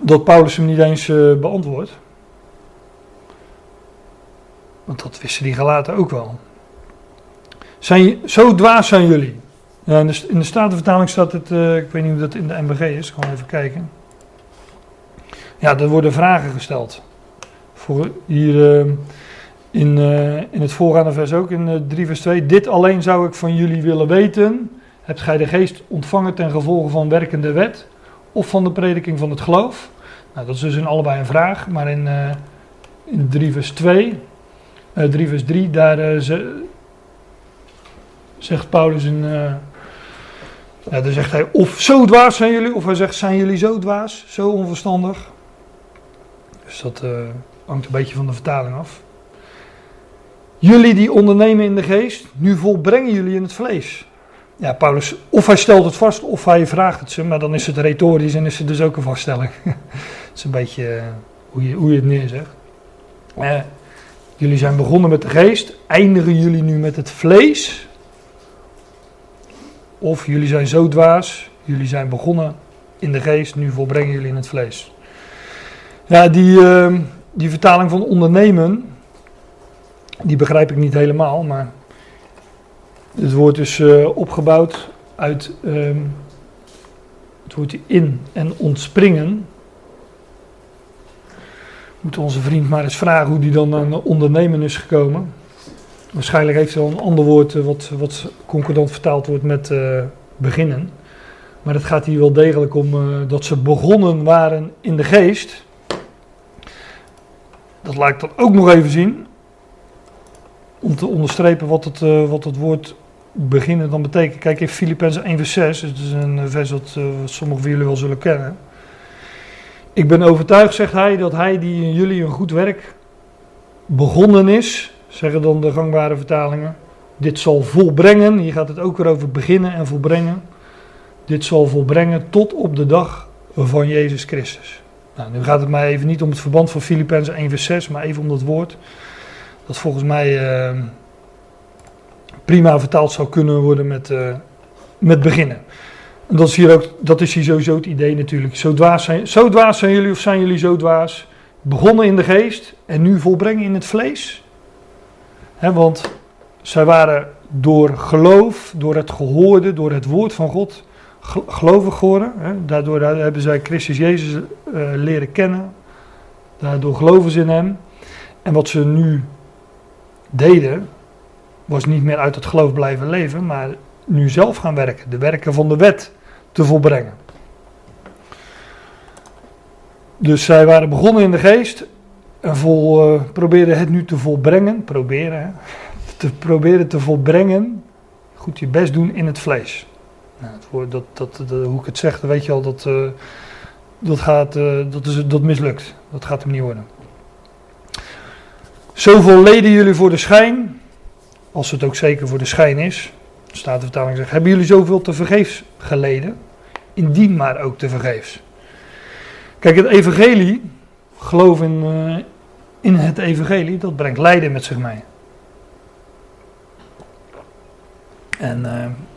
[SPEAKER 1] dat Paulus hem niet eens uh, beantwoordt. Want dat wisten die gelaten ook wel. Zijn, zo dwaas zijn jullie. In, de, in de Statenvertaling staat het, uh, ik weet niet hoe dat in de MBG is, gewoon even kijken. Ja, er worden vragen gesteld. Voor hier uh, in, in het voorgaande vers ook, in 3 vers 2. Dit alleen zou ik van jullie willen weten. Hebt gij de geest ontvangen ten gevolge van werkende wet? Of van de prediking van het geloof? Nou, dat is dus in allebei een vraag. Maar in, in 3 vers 2, 3 vers 3, daar ze, zegt Paulus in. Uh, ja, zegt hij: Of zo dwaas zijn jullie, of hij zegt: Zijn jullie zo dwaas, zo onverstandig? Dus dat uh, hangt een beetje van de vertaling af. Jullie die ondernemen in de geest, nu volbrengen jullie in het vlees. Ja, Paulus, of hij stelt het vast, of hij vraagt het ze, maar dan is het retorisch en is het dus ook een vaststelling. Het is een beetje uh, hoe, je, hoe je het neerzegt. jullie zijn begonnen met de geest, eindigen jullie nu met het vlees? Of jullie zijn zo dwaas, jullie zijn begonnen in de geest, nu volbrengen jullie in het vlees. Ja, die, uh, die vertaling van ondernemen, die begrijp ik niet helemaal, maar het woord is uh, opgebouwd uit uh, het woord in en ontspringen. Moet onze vriend maar eens vragen hoe die dan aan ondernemen is gekomen. Waarschijnlijk heeft hij al een ander woord eh, wat, wat concordant vertaald wordt met uh, beginnen. Maar het gaat hier wel degelijk om dat ze begonnen waren in de geest. Dat laat ik dan ook nog even zien. Om te onderstrepen wat het, uh, wat het woord beginnen dan betekent. Kijk, in Filippenzen 1 vers 6, het is een vers dat sommigen van jullie wel zullen kennen. Ik ben overtuigd, zegt hij, dat hij die in jullie een goed werk begonnen is, zeggen dan de gangbare vertalingen. Dit zal volbrengen, hier gaat het ook weer over beginnen en volbrengen. Dit zal volbrengen tot op de dag van Jezus Christus. Nou, nu gaat het mij even niet om het verband van Filippenzen 1 vers 6, maar even om dat woord. Dat volgens mij uh, prima vertaald zou kunnen worden met, uh, met beginnen. En dat is, hier ook, dat is hier sowieso het idee natuurlijk. Zo dwaas, zijn, zo dwaas zijn jullie of zijn jullie zo dwaas? Begonnen in de geest en nu volbrengen in het vlees? want zij waren door geloof, door het gehoorde, door het woord van God gelovig geworden. Daardoor hebben zij Christus Jezus uh, leren kennen. Daardoor geloven ze in Hem. En wat ze nu deden, was niet meer uit het geloof blijven leven, maar nu zelf gaan werken. De werken van de wet te volbrengen. Dus zij waren begonnen in de geest en vol, uh, probeerde het nu te volbrengen, proberen, hè, te proberen te volbrengen, goed je best doen in het vlees. Nou, het dat, dat, hoe ik het zeg, weet je al, dat, uh, dat, gaat, uh, dat, is, dat mislukt. Dat gaat hem niet worden. Zoveel leden jullie voor de schijn, als het ook zeker voor de schijn is, staat de vertaling zegt, hebben jullie zoveel te vergeefs geleden? Indien maar ook te vergeefs. Kijk, het evangelie, geloof in, uh, in het evangelie, dat brengt lijden met zich mee. En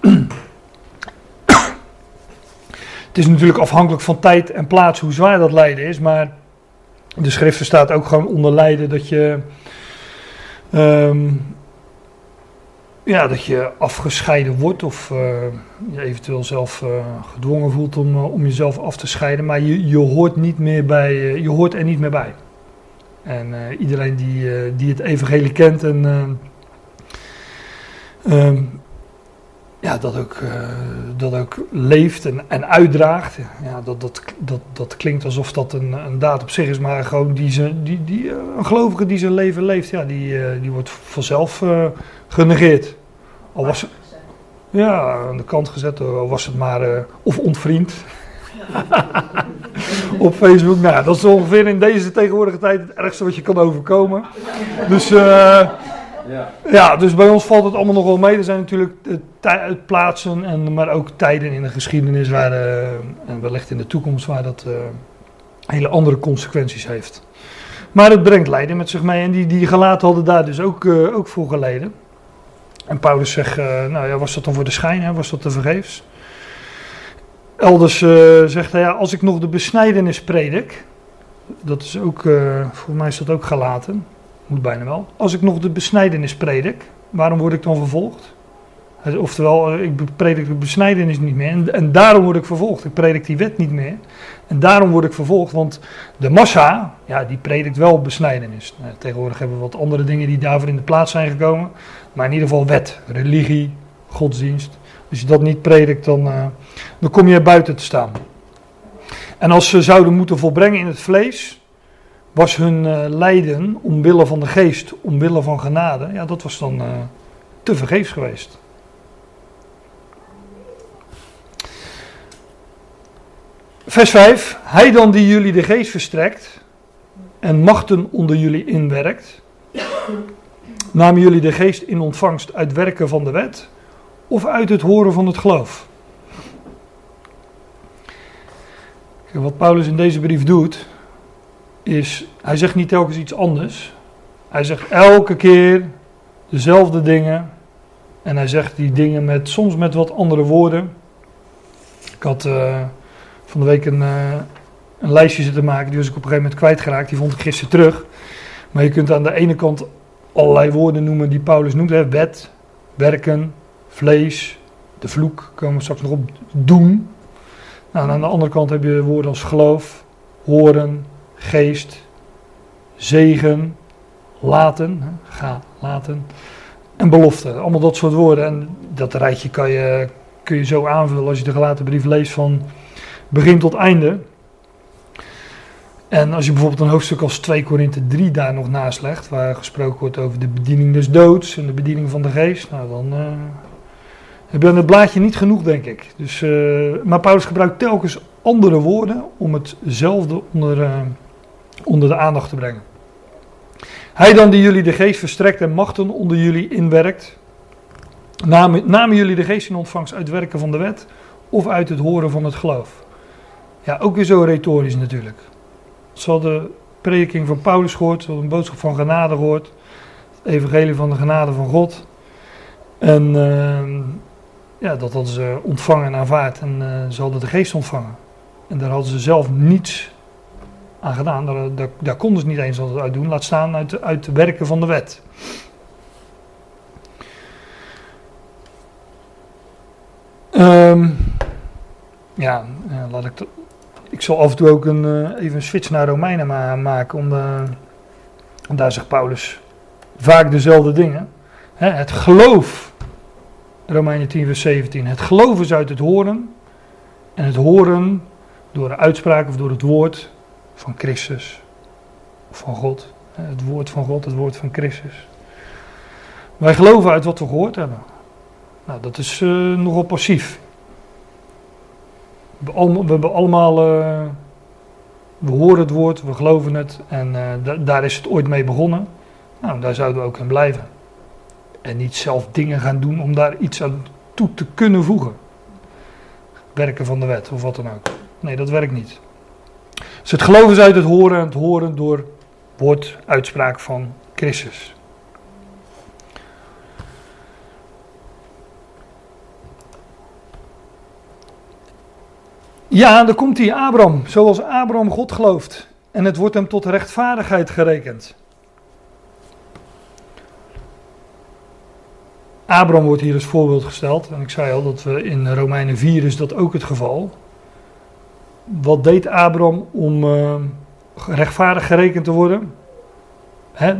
[SPEAKER 1] uh, het is natuurlijk afhankelijk van tijd en plaats hoe zwaar dat lijden is, maar de schrift staat ook gewoon onder lijden dat je, um, ja, dat je afgescheiden wordt of uh, je eventueel zelf uh, gedwongen voelt om, uh, om jezelf af te scheiden, maar je, je hoort niet meer bij, je hoort er niet meer bij. En iedereen die, die het evangelie kent en um, ja, dat, ook, dat ook leeft en, en uitdraagt, ja, dat, dat, dat, dat klinkt alsof dat een, een daad op zich is, maar gewoon die, ze, die, die, een gelovige die zijn leven leeft, ja, die, die wordt vanzelf genegeerd. Al was, ja, aan de kant gezet, al was het maar uh, of ontvriend. op Facebook. Nou, dat is ongeveer in deze tegenwoordige tijd het ergste wat je kan overkomen. Dus uh,
[SPEAKER 4] Ja.
[SPEAKER 1] Ja, dus bij ons valt het allemaal nog wel mee. Er zijn natuurlijk eh, plaatsen, en, maar ook tijden in de geschiedenis waar, eh, en wellicht in de toekomst waar dat eh, hele andere consequenties heeft. Maar het brengt lijden met zich mee en die, die gelaten hadden daar dus ook, eh, ook voor geleden. En Paulus zegt, nou ja, was dat dan voor de schijn, hè? was dat te vergeefs? Elders zegt hij, ja, als ik nog de besnijdenis predik, dat is ook, voor mij is dat ook gelaten, bijna wel. Als ik nog de besnijdenis predik, waarom word ik dan vervolgd? Oftewel, eh, ik predik de besnijdenis niet meer en, en daarom word ik vervolgd. Ik predik die wet niet meer en daarom word ik vervolgd, want de massa, ja, die predikt wel besnijdenis. Nou, tegenwoordig hebben we wat andere dingen die daarvoor in de plaats zijn gekomen, maar in ieder geval wet, religie, godsdienst. Als je dat niet predikt, dan, eh, dan kom je er buiten te staan. En als ze zouden moeten volbrengen in het vlees, was hun eh, lijden omwille van de geest, omwille van genade, ja, dat was dan eh, te vergeefs geweest. Vers 5. Hij dan die jullie de geest verstrekt en machten onder jullie inwerkt, namen jullie de geest in ontvangst uit werken van de wet of uit het horen van het geloof? Kijk, Wat Paulus in deze brief doet, is, hij zegt niet telkens iets anders. Hij zegt elke keer dezelfde dingen. En hij zegt die dingen met, soms met wat andere woorden. Ik had eh, van de week een, eh, een lijstje zitten maken, die was ik op een gegeven moment kwijtgeraakt. Die vond ik gisteren terug. Maar je kunt aan de ene kant allerlei woorden noemen die Paulus noemt. Wet, werken, vlees, de vloek, komen we straks nog op, doen. Nou, aan de andere kant heb je woorden als geloof, horen, geest, zegen, laten, ga, laten, en belofte. Allemaal dat soort woorden. En dat rijtje kan je, kun je zo aanvullen als je de gelaten brief leest van begin tot einde. En als je bijvoorbeeld een hoofdstuk als 2 Korinthe 3 daar nog naast legt, waar gesproken wordt over de bediening des doods en de bediening van de geest, nou dan eh, heb je aan het blaadje niet genoeg, denk ik. Dus, eh, maar Paulus gebruikt telkens andere woorden om hetzelfde onder, eh, onder de aandacht te brengen. Hij dan die jullie de geest verstrekt en machten onder jullie inwerkt, namen, jullie de geest in ontvangst uit werken van de wet of uit het horen van het geloof? Ja, ook weer zo retorisch natuurlijk. Ze hadden de prediking van Paulus gehoord, ze hadden een boodschap van genade gehoord, het evangelie van de genade van God. En ehm, ja, dat hadden ze ontvangen en aanvaard en eh, ze hadden de geest ontvangen. En daar hadden ze zelf niets aan gedaan. Daar, daar, daar konden ze niet eens wat uit doen. Laat staan uit, uit werken van de wet. Ehm, ja, eh, laat ik. Ik zal af en toe ook een, eh, even een switch naar Romeinen ma- maken. Om, eh, daar zegt Paulus vaak dezelfde dingen. Het geloof, Romeinen 10, vers 17. Het geloof is uit het horen. En het horen door de uitspraak of door het woord van Christus. Van God. Hè, Het woord van God, het woord van Christus. Wij geloven uit wat we gehoord hebben. Nou, dat is eh, nogal passief. We, we hebben allemaal. eh, we horen het woord, we geloven het en eh, da- daar is het ooit mee begonnen. Nou, daar zouden we ook in blijven. En niet zelf dingen gaan doen om daar iets aan toe te kunnen voegen. Werken van de wet of wat dan ook. Nee, dat werkt niet. Dus het geloof is uit het horen en het horen door woord, uitspraak van Christus. Ja, dan komt hij Abraham, zoals Abraham God gelooft. En het wordt hem tot rechtvaardigheid gerekend. Abraham wordt hier als voorbeeld gesteld. En ik zei al dat we in Romeinen 4 is dat ook het geval. Wat deed Abraham om eh, rechtvaardig gerekend te worden? Hè?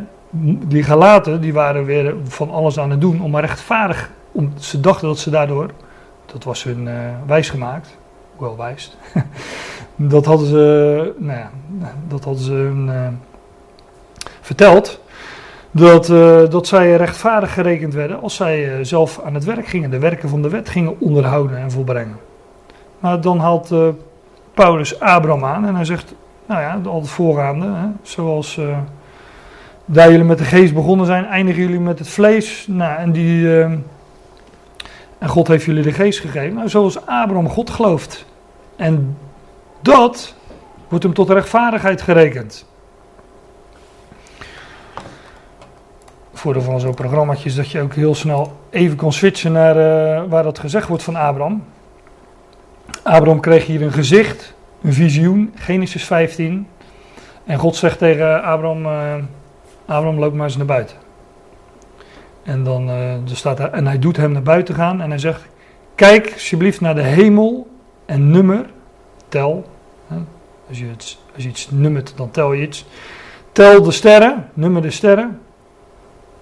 [SPEAKER 1] Die Galaten die waren weer van alles aan het doen om rechtvaardig. Ze dachten dat ze daardoor, dat was hun eh wijs gemaakt, wel wijs. dat hadden ze, nou ja, dat hadden ze hun, eh, verteld. Dat, dat zij rechtvaardig gerekend werden als zij zelf aan het werk gingen, de werken van de wet gingen onderhouden en volbrengen. Maar dan haalt Paulus Abraham aan en hij zegt, nou ja, al het voorgaande, hè, zoals, eh, daar jullie met de geest begonnen zijn, eindigen jullie met het vlees. Nou, en, die, uh, en God heeft jullie de geest gegeven. Nou, zoals Abraham God gelooft. En dat wordt hem tot rechtvaardigheid gerekend. Voordeel van zo'n programmaatje is dat je ook heel snel even kan switchen naar uh, waar dat gezegd wordt van Abraham. Abraham kreeg hier een gezicht, een visioen, Genesis 15. En God zegt tegen Abraham, uh, Abraham loop maar eens naar buiten. En dan uh, er staat er, en hij doet hem naar buiten gaan en hij zegt, kijk alsjeblieft naar de hemel en nummer, tel. Hè, als, je het, als je iets nummert, dan tel je iets. Tel de sterren, nummer de sterren,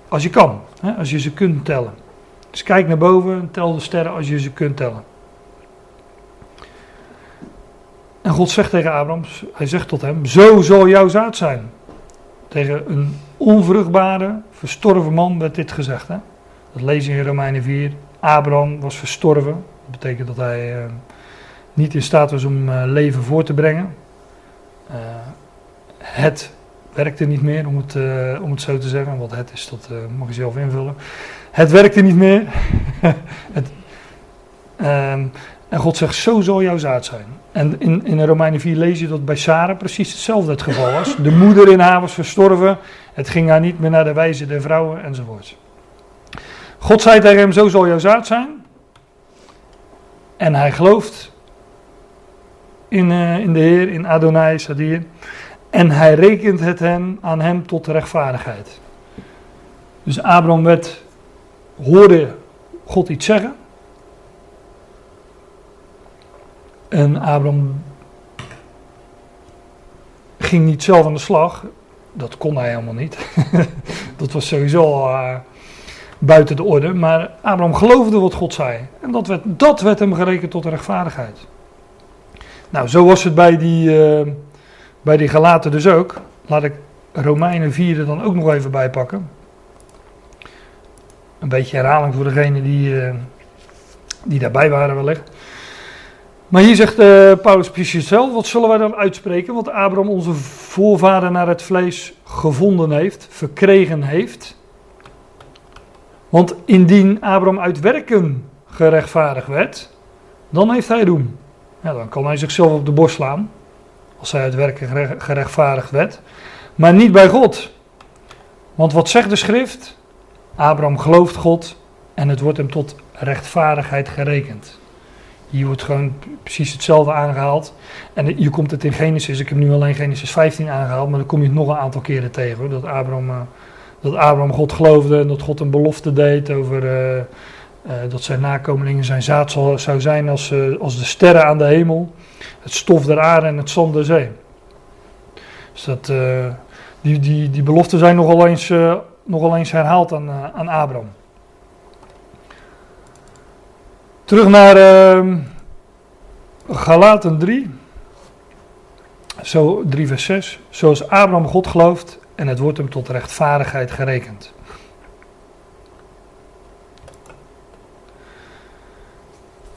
[SPEAKER 1] als je kan, hè, als je ze kunt tellen. Dus kijk naar boven en tel de sterren als je ze kunt tellen. En God zegt tegen Abraham, hij zegt tot hem, zo zal jouw zaad zijn. Tegen een onvruchtbare, verstorven man werd dit gezegd. Hè? Dat lezen je in Romeinen 4. Abraham was verstorven. Dat betekent dat hij uh, niet in staat was om uh, leven voor te brengen. Uh, het werkte niet meer, om het, om het zo te zeggen. Wat het is, dat mag je zelf invullen. Het werkte niet meer. het, ehm, en God zegt, zo zal jouw zaad zijn. En in, in Romeinen 4 lees je dat bij Sarah precies hetzelfde het geval was. De moeder in haar was verstorven. Het ging haar niet meer naar de wijze der vrouwen enzovoort. God zei tegen hem, zo zal jouw zaad zijn. En hij gelooft in, uh, in de Heer, in Adonai, Sadir. En hij rekent het hem, aan hem tot rechtvaardigheid. Dus Abraham werd, hoorde God iets zeggen. En Abraham ging niet zelf aan de slag. Dat kon hij helemaal niet. dat was sowieso uh, buiten de orde. Maar Abraham geloofde wat God zei. En dat werd, dat werd hem gerekend tot rechtvaardigheid. Nou, zo was het bij die, uh, bij die Galaten dus ook. Laat ik Romeinen 4 er dan ook nog even bij pakken. Een beetje herhaling voor degenen die, uh, die daarbij waren wellicht. Maar hier zegt uh, Paulus precies hetzelfde. Wat zullen wij dan uitspreken? Want Abraham onze voorvader naar het vlees gevonden heeft, verkregen heeft. Want indien Abraham uit werken gerechtvaardigd werd, dan heeft hij roem. Ja, dan kan hij zichzelf op de borst slaan, als hij uit werken gerechtvaardigd werd. Maar niet bij God. Want wat zegt de schrift? Abraham gelooft God en het wordt hem tot rechtvaardigheid gerekend. Hier wordt gewoon precies hetzelfde aangehaald. En hier komt het in Genesis. Ik heb nu alleen Genesis 15 aangehaald, maar dan kom je het nog een aantal keren tegen. Dat, Abraham, uh, dat Abraham God geloofde en dat God een belofte deed over uh, uh, dat zijn nakomelingen zijn zaad zal, zou zijn als, als de sterren aan de hemel, het stof der aarde en het zand der zee. Dus dat, die, die, die beloften zijn nogal eens, nogal eens herhaald aan, aan Abraham. Terug naar uh, Galaten 3. Zo 3 vers 6. Zoals Abraham God gelooft en het wordt hem tot rechtvaardigheid gerekend.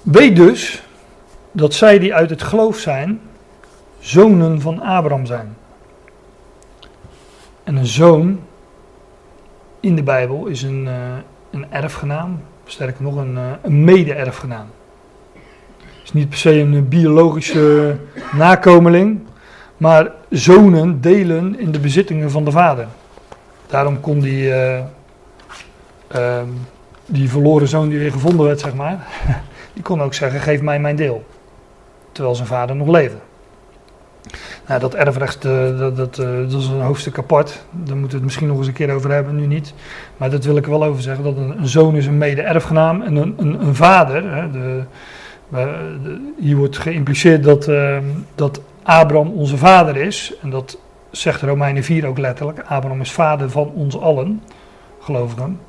[SPEAKER 1] Weet dus dat zij die uit het geloof zijn, zonen van Abraham zijn. En een zoon in de Bijbel is een, uh, een erfgenaam, sterker nog een, een mede-erfgenaam. Is niet per se een biologische nakomeling, maar zonen delen in de bezittingen van de vader. Daarom kon die, uh, uh, die verloren zoon die weer gevonden werd, zeg maar, die kon ook zeggen: geef mij mijn deel. Terwijl zijn vader nog leefde. Nou, dat erfrecht, dat, dat, dat, is een hoofdstuk apart. Daar moeten we het misschien nog eens een keer over hebben, nu niet. Maar dat wil ik wel over zeggen. Dat een, een zoon is een mede-erfgenaam en een, een, een vader. Hè, de, hier wordt geïmpliceerd dat, uh, dat Abraham onze vader is. En dat zegt Romeinen 4 ook letterlijk. Abraham is vader van ons allen, gelovigen.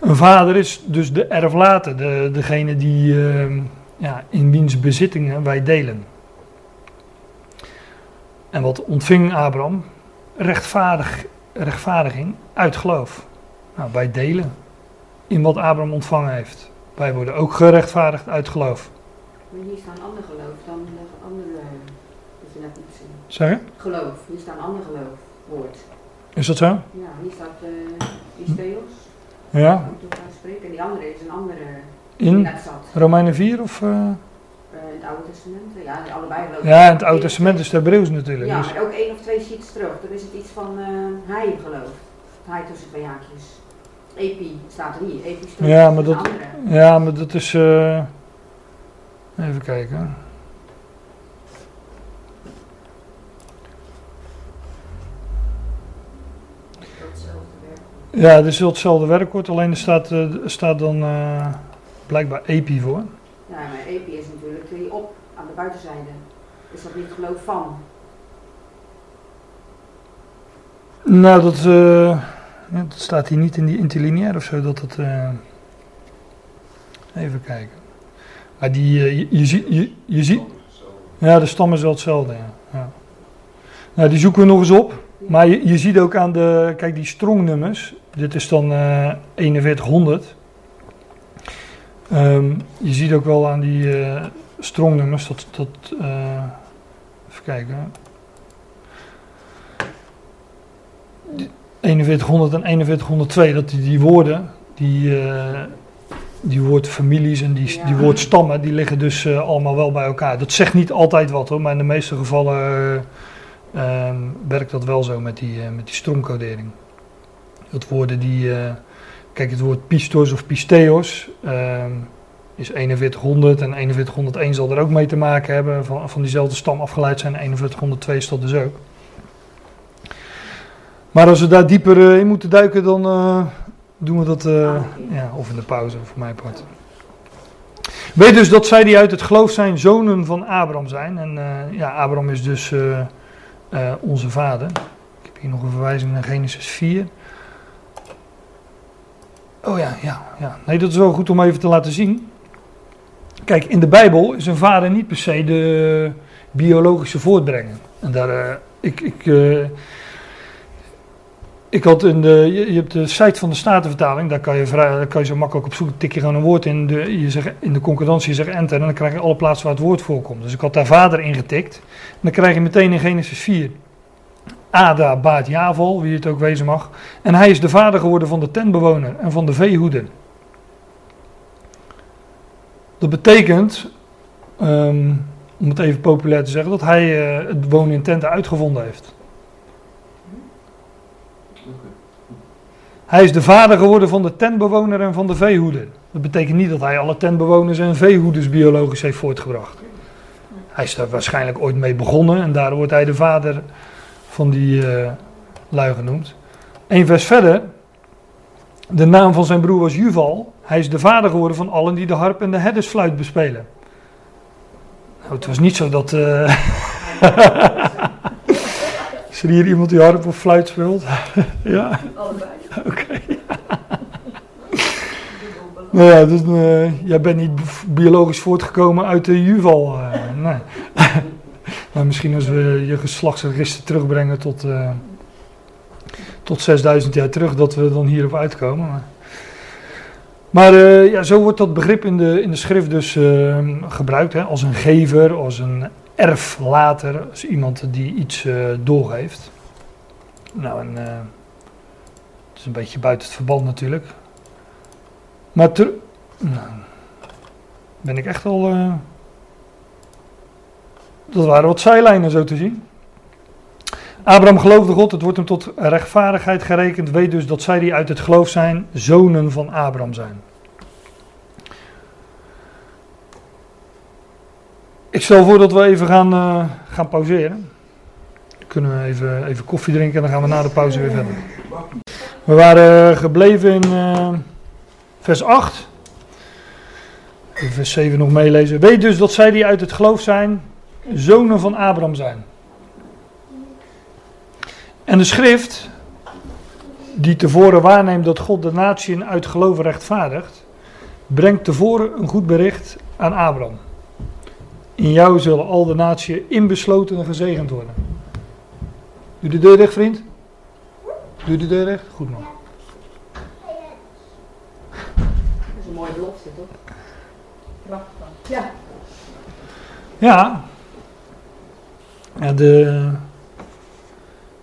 [SPEAKER 1] Een vader is dus de erflater, de, degene die, uh, ja, in wiens bezittingen wij delen. En wat ontving Abraham? Rechtvaardig, rechtvaardiging uit geloof. Nou, wij delen in wat Abraham ontvangen heeft. Wij worden ook gerechtvaardigd uit geloof.
[SPEAKER 4] Maar hier staan ander geloof dan de andere. Dat je net niet
[SPEAKER 1] je?
[SPEAKER 4] Geloof, hier staan ander geloof, woord.
[SPEAKER 1] Is dat zo?
[SPEAKER 4] Ja, hier staat uh, Isteos.
[SPEAKER 1] Ja.
[SPEAKER 4] Moet ik spreken. En die andere is een andere
[SPEAKER 1] In. Romeinen 4 of... eh?
[SPEAKER 4] Uh, in het Oude Testament. Ja, allebei ik.
[SPEAKER 1] Ja, in het Oude Testament is het Hebreeuws natuurlijk.
[SPEAKER 4] Ja,
[SPEAKER 1] dus-
[SPEAKER 4] maar ook één of twee sheets terug. Dan is het iets van uh, hij geloof. Hij tussen twee haakjes. Epi staat er niet. Epi staat
[SPEAKER 1] Ja, maar dat-. Ja, maar dat is. eh, even kijken. Ja, er is wel hetzelfde werkwoord, alleen er staat, eh, er staat dan eh, blijkbaar epi voor.
[SPEAKER 4] Ja, maar epi is natuurlijk die op aan de buitenzijde. Is dat niet geloof van?
[SPEAKER 1] Nou, dat, eh, dat staat hier niet in die interlineair of zo. Dat het, eh, even kijken. Maar die, eh, je, je, ziet- je, je ziet. Ja, de stam is wel hetzelfde. Ja. Nou, die zoeken we nog eens op. Maar je, je ziet ook aan de. Kijk, die strongnummers. Dit is dan eh 4100. Ehm, je ziet ook wel aan die eh strongnummers dat. dat eh, even kijken. Die 4100 en 4102, dat die, die woorden. Die, eh, die woordfamilies en die,
[SPEAKER 4] Ja.
[SPEAKER 1] die woordstammen, die liggen dus allemaal wel bij elkaar. Dat zegt niet altijd wat hoor, maar in de meeste gevallen eh, ehm, werkt dat wel zo met die, met die stroomcodering. Dat woorden die, kijk het woord pistos of pisteos ehm, is 4100 en 4101 zal er ook mee te maken hebben, van, van diezelfde stam afgeleid zijn. 4102 is dat dus ook. Maar als we daar dieper eh, in moeten duiken, dan eh, doen we dat eh, ja, of in de pauze, voor mijn part. Weet dus dat zij die uit het geloof zijn, zonen van Abraham zijn. En ja, Abraham is dus onze vader. Ik heb hier nog een verwijzing naar Genesis 4. Oh ja, ja, ja. Nee, dat is wel goed om even te laten zien. Kijk, in de Bijbel is een vader niet per se de biologische voortbrenger. En daar, eh, ik, ik, eh, ik had in de, je, hebt de site van de Statenvertaling, daar kan je, vrij, daar kan je zo makkelijk op zoek, tik je gewoon een woord in, de, je zegt, in de concordantie, je zegt enter en dan krijg je alle plaatsen waar het woord voorkomt. Dus ik had daar vader ingetikt. En dan krijg je meteen in Genesis 4, Ada baat Javal, wie het ook wezen mag. En hij is de vader geworden van de tentbewoner en van de veehoeder. Dat betekent, ehm, om het even populair te zeggen, dat hij eh, het wonen in tenten uitgevonden heeft. Hij is de vader geworden van de tentbewoner en van de veehoeder. Dat betekent niet dat hij alle tentbewoners en veehoeders biologisch heeft voortgebracht. Hij is daar waarschijnlijk ooit mee begonnen en daar wordt hij de vader van die eh lui genoemd. Eén vers verder. De naam van zijn broer was Juval. Hij is de vader geworden van allen die de harp en de herdersfluit bespelen. Nou, het was niet zo dat. eh is er hier iemand die harp of fluit speelt? ja.
[SPEAKER 3] Allebei.
[SPEAKER 1] Oké. nou ja, dus, eh, jij bent niet biologisch voortgekomen uit de Juval. nee. maar misschien als we je geslachtsregister terugbrengen tot, eh, tot 6000 jaar terug, dat we dan hierop uitkomen. Maar, eh, ja, zo wordt dat begrip in de, in de schrift dus eh, gebruikt. Hè, als een gever, als een erflater, als iemand die iets eh, doorgeeft. Nou, en... het is een beetje buiten het verband natuurlijk. Maar nou, ben ik echt al. Dat waren wat zijlijnen zo te zien. Abraham geloofde God, het wordt hem tot rechtvaardigheid gerekend. Weet dus dat zij die uit het geloof zijn, zonen van Abraham zijn. Ik stel voor dat we even gaan, eh, gaan pauzeren. Dan kunnen we even, even koffie drinken en dan gaan we na de pauze weer verder. We waren eh, gebleven in eh, vers 8. Even vers 7 nog meelezen. Weet dus dat zij die uit het geloof zijn, zonen van Abraham zijn. En de schrift, die tevoren waarneemt dat God de natieën uit geloof rechtvaardigt, brengt tevoren een goed bericht aan Abraham. In jou zullen al de natieën inbesloten en gezegend worden. Doe de deur dicht, vriend. Doe de deur dicht. Goed man.
[SPEAKER 4] Dat is een mooie belofte, toch?
[SPEAKER 3] Prachtig.
[SPEAKER 4] Ja.
[SPEAKER 1] Ja. Ja de,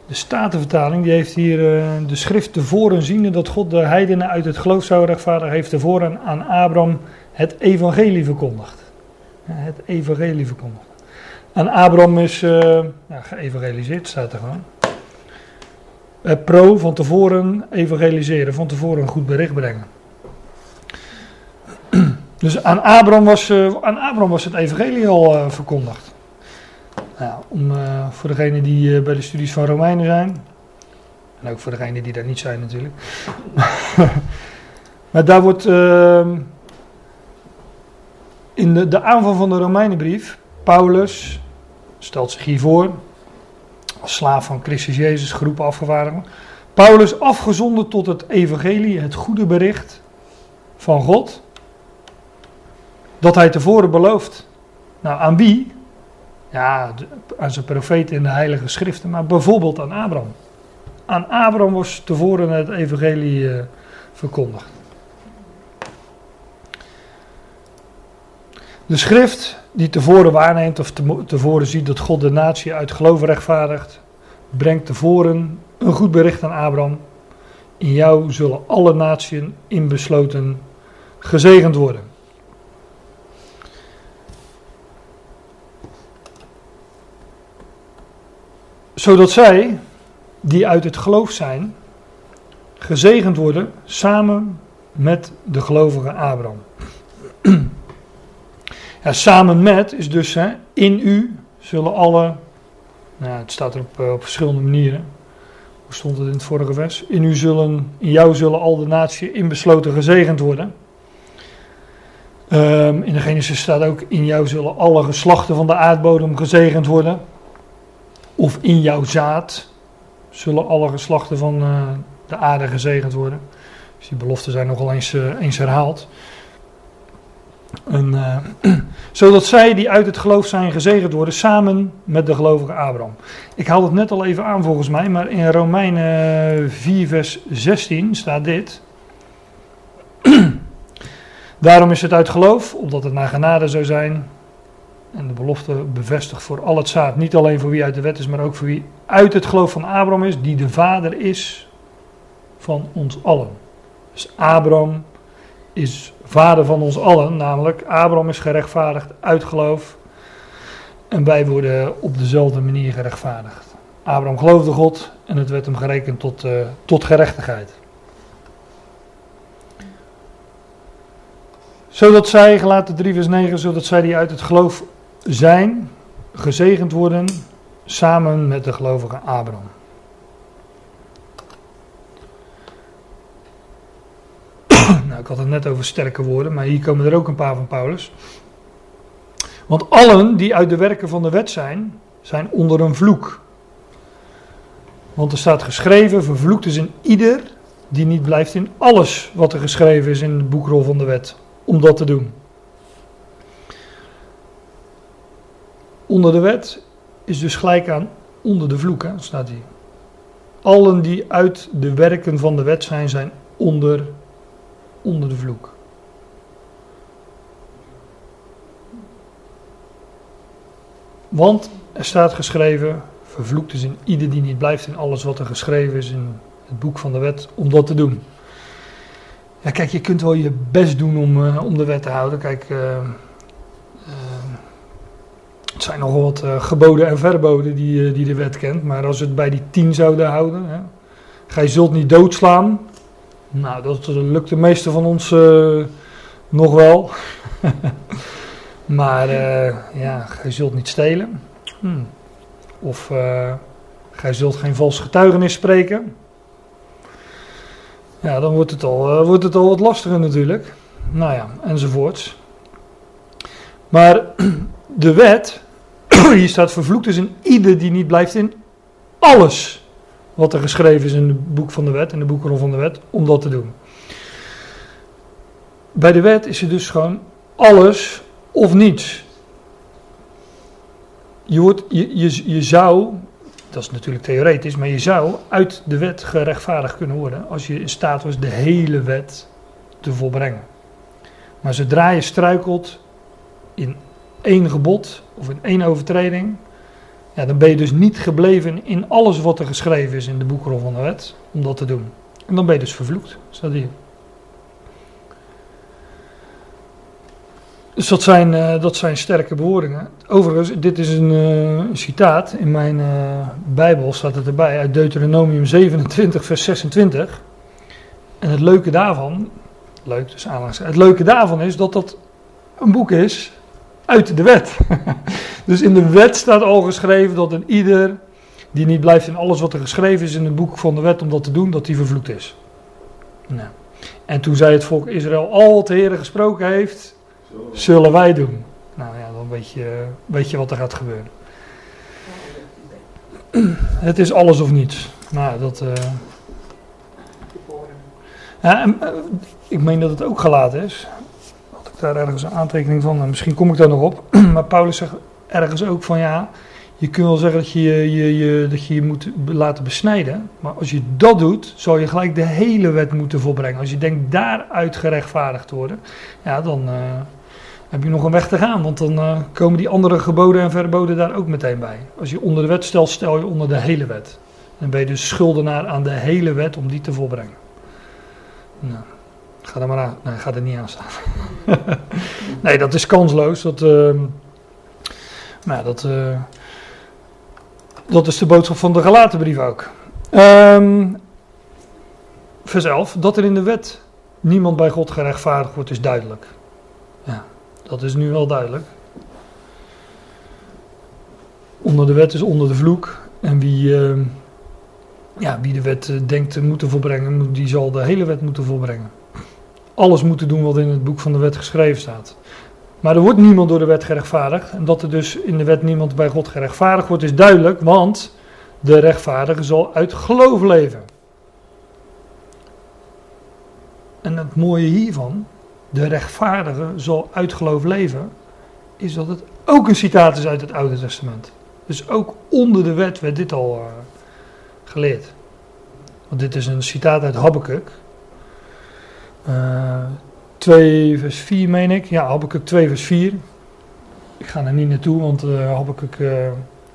[SPEAKER 1] De Statenvertaling die heeft hier uh, de schrift tevoren ziende dat God de heidenen uit het geloof zou rechtvaardigen, heeft tevoren aan Abraham het evangelie verkondigd. Ja, het evangelie verkondigd. Aan Abraham is uh, ja, geëvangeliseerd, staat er gewoon. Uh, pro, van tevoren evangeliseren, van tevoren een goed bericht brengen. Dus aan Abraham was, aan Abraham was het evangelie al verkondigd. Nou, om, uh, voor degenen die uh, bij de studies van Romeinen zijn. En ook voor degenen die daar niet zijn natuurlijk. maar daar wordt uh, in de, de aanval van de Romeinenbrief, Paulus stelt zich hiervoor, als slaaf van Christus Jezus, groep afgevaardigden. Paulus afgezonden tot het evangelie, het goede bericht van God, dat hij tevoren belooft. Nou, aan wie? Ja, aan zijn profeten in de heilige schriften, maar bijvoorbeeld aan Abraham. Aan Abraham was tevoren het evangelie uh, verkondigd. De schrift die tevoren waarneemt of tevoren ziet dat God de natie uit geloof rechtvaardigt, brengt tevoren een goed bericht aan Abraham. In jou zullen alle naties inbesloten gezegend worden. Zodat zij, die uit het geloof zijn, gezegend worden samen met de gelovige Abraham. Ja, samen met is dus hè, in u zullen alle, nou, het staat er op, eh, op verschillende manieren. Hoe stond het in het vorige vers? In u zullen, in jou zullen al de naties inbesloten gezegend worden. Um, in de Genesis staat ook, in jou zullen alle geslachten van de aardbodem gezegend worden of in jouw zaad zullen alle geslachten van uh, de aarde gezegend worden. Dus die beloften zijn nogal eens, uh, eens herhaald. En, uh, zodat zij die uit het geloof zijn gezegend worden, samen met de gelovige Abraham. Ik haal het net al even aan volgens mij, maar in Romeinen 4 vers 16 staat dit. Daarom is het uit geloof, omdat het naar genade zou zijn, en de belofte bevestigt voor al het zaad, niet alleen voor wie uit de wet is, maar ook voor wie uit het geloof van Abraham is, die de vader is van ons allen. Dus Abraham is vader van ons allen, namelijk Abraham is gerechtvaardigd uit geloof en wij worden op dezelfde manier gerechtvaardigd. Abraham geloofde God en het werd hem gerekend tot, uh, tot gerechtigheid. Zodat zij, gelaten 3 vers 9, zodat zij die uit het geloof zijn gezegend worden samen met de gelovige Abraham. nou, ik had het net over sterke woorden, maar hier komen er ook een paar van Paulus. Want allen die uit de werken van de wet zijn, zijn onder een vloek. Want er staat geschreven, vervloekt is in ieder die niet blijft in alles wat er geschreven is in de boekrol van de wet, om dat te doen. Onder de wet is dus gelijk aan onder de vloek, hè, staat hier. Allen die uit de werken van de wet zijn, zijn onder, onder de vloek. Want er staat geschreven, vervloekt is in ieder die niet blijft in alles wat er geschreven is in het boek van de wet, om dat te doen. Ja, kijk, je kunt wel je best doen om, uh, om de wet te houden. Kijk, uh, het zijn nogal wat uh, geboden en verboden die, uh, die de wet kent. Maar als we het bij die tien zouden houden. Hè, gij zult niet doodslaan. Nou, dat lukt de meeste van ons uh, nog wel. maar ja, gij zult niet stelen. Hmm. Of gij zult geen vals getuigenis spreken. Ja, dan wordt het al, wordt het al wat lastiger natuurlijk. Nou ja, enzovoorts. Maar de wet, hier staat vervloekt is in ieder die niet blijft in alles wat er geschreven is in het boek van de wet, in de boekrol van de wet, om dat te doen. Bij de wet is het dus gewoon alles of niets. Je, wordt, je, je, je zou, dat is natuurlijk theoretisch, maar je zou uit de wet gerechtvaardigd kunnen worden als je in staat was de hele wet te volbrengen. Maar zodra je struikelt in één gebod of in één overtreding, Ja, dan ben je dus niet gebleven in alles wat er geschreven is in de boekrol van de wet, om dat te doen. En dan ben je dus vervloekt, staat hier. Dus dat zijn, uh, dat zijn sterke bewoordingen. Overigens, dit is een, een citaat. In mijn uh, Bijbel staat het erbij uit Deuteronomium 27, vers 26. En het leuke daarvan, leuk dus aanlangs, het leuke daarvan is dat dat een boek is uit de wet. dus in de wet staat al geschreven dat een ieder die niet blijft in alles wat er geschreven is in het boek van de wet om dat te doen, dat die vervloekt is. Nou. En toen zei het volk Israël, al wat de Heer gesproken heeft, zullen wij doen. Nou ja, dan weet je, weet je wat er gaat gebeuren. Het is alles of niets. Nou, dat. En, uh, ik meen dat het ook gelaten is. Daar ergens een aantekening van? Misschien kom ik daar nog op. maar Paulus zegt ergens ook van ja. Je kunt wel zeggen dat je je, je, dat je je moet laten besnijden. Maar als je dat doet, zou je gelijk de hele wet moeten volbrengen. Als je denkt daaruit gerechtvaardigd te worden, ja, dan uh, heb je nog een weg te gaan. Want dan uh, komen die andere geboden en verboden daar ook meteen bij. Als je onder de wet stelt, stel je onder de hele wet. Dan ben je dus schuldenaar aan de hele wet om die te volbrengen. Nou, ga er maar aan. Nee, ga er niet aan staan. nee, dat is kansloos. Dat, uh, nou, dat, uh, dat is de boodschap van de Galatenbrief ook. Um, vers 11. Dat er in de wet niemand bij God gerechtvaardigd wordt, is duidelijk. Ja, dat is nu wel duidelijk. Onder de wet is onder de vloek. En wie, uh, ja, wie de wet uh, denkt te moeten volbrengen, die zal de hele wet moeten volbrengen. Alles moeten doen wat in het boek van de wet geschreven staat. Maar er wordt niemand door de wet gerechtvaardigd. En dat er dus in de wet niemand bij God gerechtvaardigd wordt, is duidelijk, want de rechtvaardige zal uit geloof leven. En het mooie hiervan, de rechtvaardige zal uit geloof leven, is dat het ook een citaat is uit het Oude Testament. Dus ook onder de wet werd dit al uh, geleerd. Want dit is een citaat uit Habakkuk. Uh, 2 vers 4 meen ik. Ja, Habakkuk 2 vers 4. Ik ga er niet naartoe, want uh, Habakkuk, uh,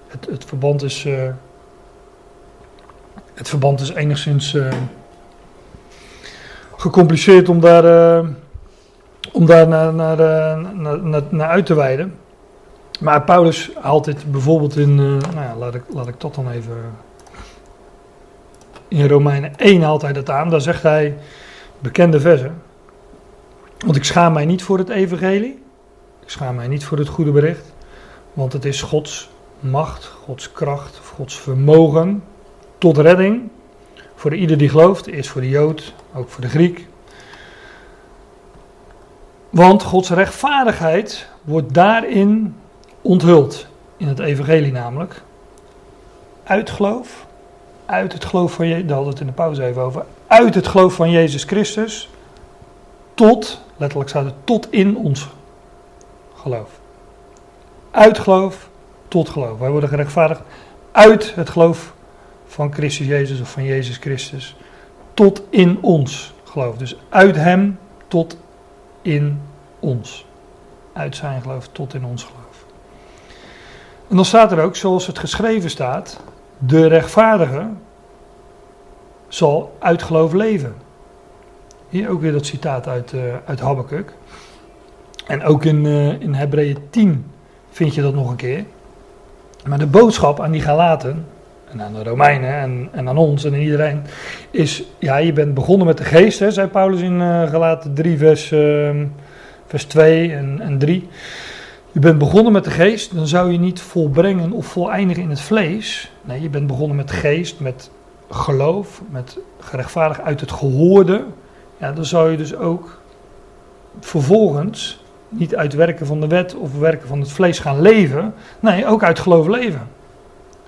[SPEAKER 1] het, het, verband is... Uh, het verband is enigszins gecompliceerd om daar, om daar naar, naar, naar, naar, naar uit te wijden. Maar Paulus haalt dit bijvoorbeeld in, nou ja, laat ik, laat ik dat dan even... In Romeinen 1 haalt hij dat aan, daar zegt hij bekende versen. Want ik schaam mij niet voor het evangelie. Ik schaam mij niet voor het goede bericht. Want het is Gods macht, Gods kracht, Gods vermogen tot redding. Voor ieder die gelooft, is voor de Jood, ook voor de Griek. Want Gods rechtvaardigheid wordt daarin onthuld. In het evangelie namelijk. Uit geloof. Uit het geloof van Jezus. Daar hadden we het in de pauze even over. Uit het geloof van Jezus Christus. Tot Letterlijk staat het tot in ons geloof. Uit geloof tot geloof. Wij worden gerechtvaardigd uit het geloof van Christus Jezus of van Jezus Christus. Tot in ons geloof. Dus uit Hem tot in ons. Uit zijn geloof tot in ons geloof. En dan staat er ook, zoals het geschreven staat, de rechtvaardige zal uit geloof leven. Hier ook weer dat citaat uit, uh, uit Habakkuk. En ook in, uh, in Hebreeën 10 vind je dat nog een keer. Maar de boodschap aan die Galaten, en aan de Romeinen en, en aan ons en aan iedereen, is, ja, je bent begonnen met de geest, hè, zei Paulus in uh, Galaten 3 vers, uh, vers 2 en, en 3. Je bent begonnen met de geest, dan zou je niet volbrengen of voleindigen in het vlees. Nee, je bent begonnen met geest, met geloof, met gerechtvaardigd uit het gehoorde, ja, dan zou je dus ook vervolgens niet uit werken van de wet of werken van het vlees gaan leven. Nee, ook uit geloof leven.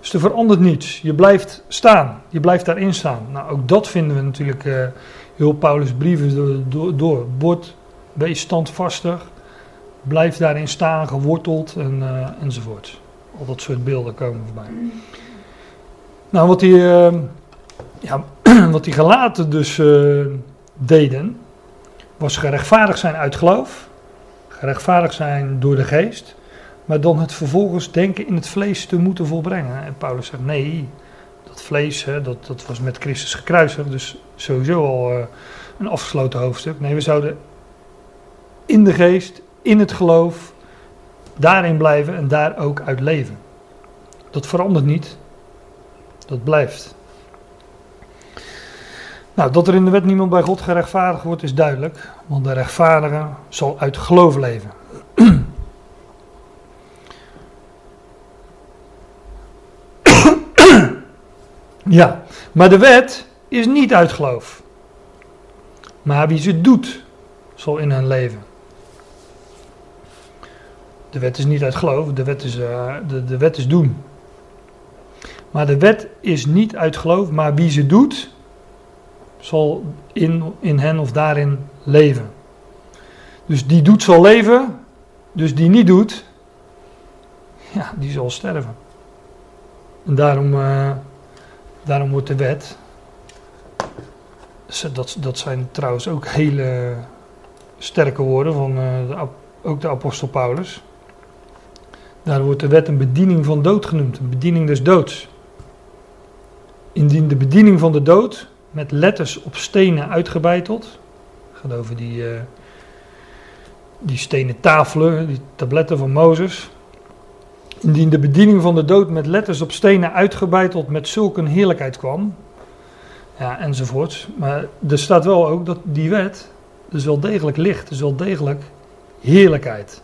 [SPEAKER 1] Dus er verandert niets. Je blijft staan. Je blijft daarin staan. Nou, ook dat vinden we natuurlijk uh, heel Paulus' brieven door. door. Word, wees standvastig. Blijf daarin staan, geworteld en, uh, enzovoort. Al dat soort beelden komen voorbij. Nou, wat uh, ja, wat die gelaten dus deden, was gerechtvaardigd zijn uit geloof, gerechtvaardigd zijn door de geest, maar dan het vervolgens denken in het vlees te moeten volbrengen. En Paulus zegt nee, dat vlees, hè, dat, dat was met Christus gekruisigd, dus sowieso al uh, een afgesloten hoofdstuk. Nee, we zouden in de geest, in het geloof, daarin blijven en daar ook uit leven. Dat verandert niet, dat blijft. Nou, dat er in de wet niemand bij God gerechtvaardigd wordt is duidelijk, want de rechtvaardige zal uit geloof leven. ja, maar de wet is niet uit geloof. Maar wie ze doet, zal in hen leven. De wet is niet uit geloof, de wet is, uh, de, de wet is doen. Maar de wet is niet uit geloof, maar wie ze doet, zal in, in hen of daarin leven. Dus die doet zal leven, dus die niet doet, ja, die zal sterven. En daarom, uh, daarom wordt de wet, dat, dat zijn trouwens ook hele sterke woorden van de, ook de apostel Paulus. Daar wordt de wet een bediening van dood genoemd, een bediening des doods. Indien de bediening van de dood met letters op stenen uitgebeiteld, het gaat over die, uh, die stenen tafelen, die tabletten van Mozes. Indien de bediening van de dood met letters op stenen uitgebeiteld met zulke heerlijkheid kwam, ja, enzovoorts. Maar er staat wel ook dat die wet, dus wel degelijk licht, dus wel degelijk heerlijkheid.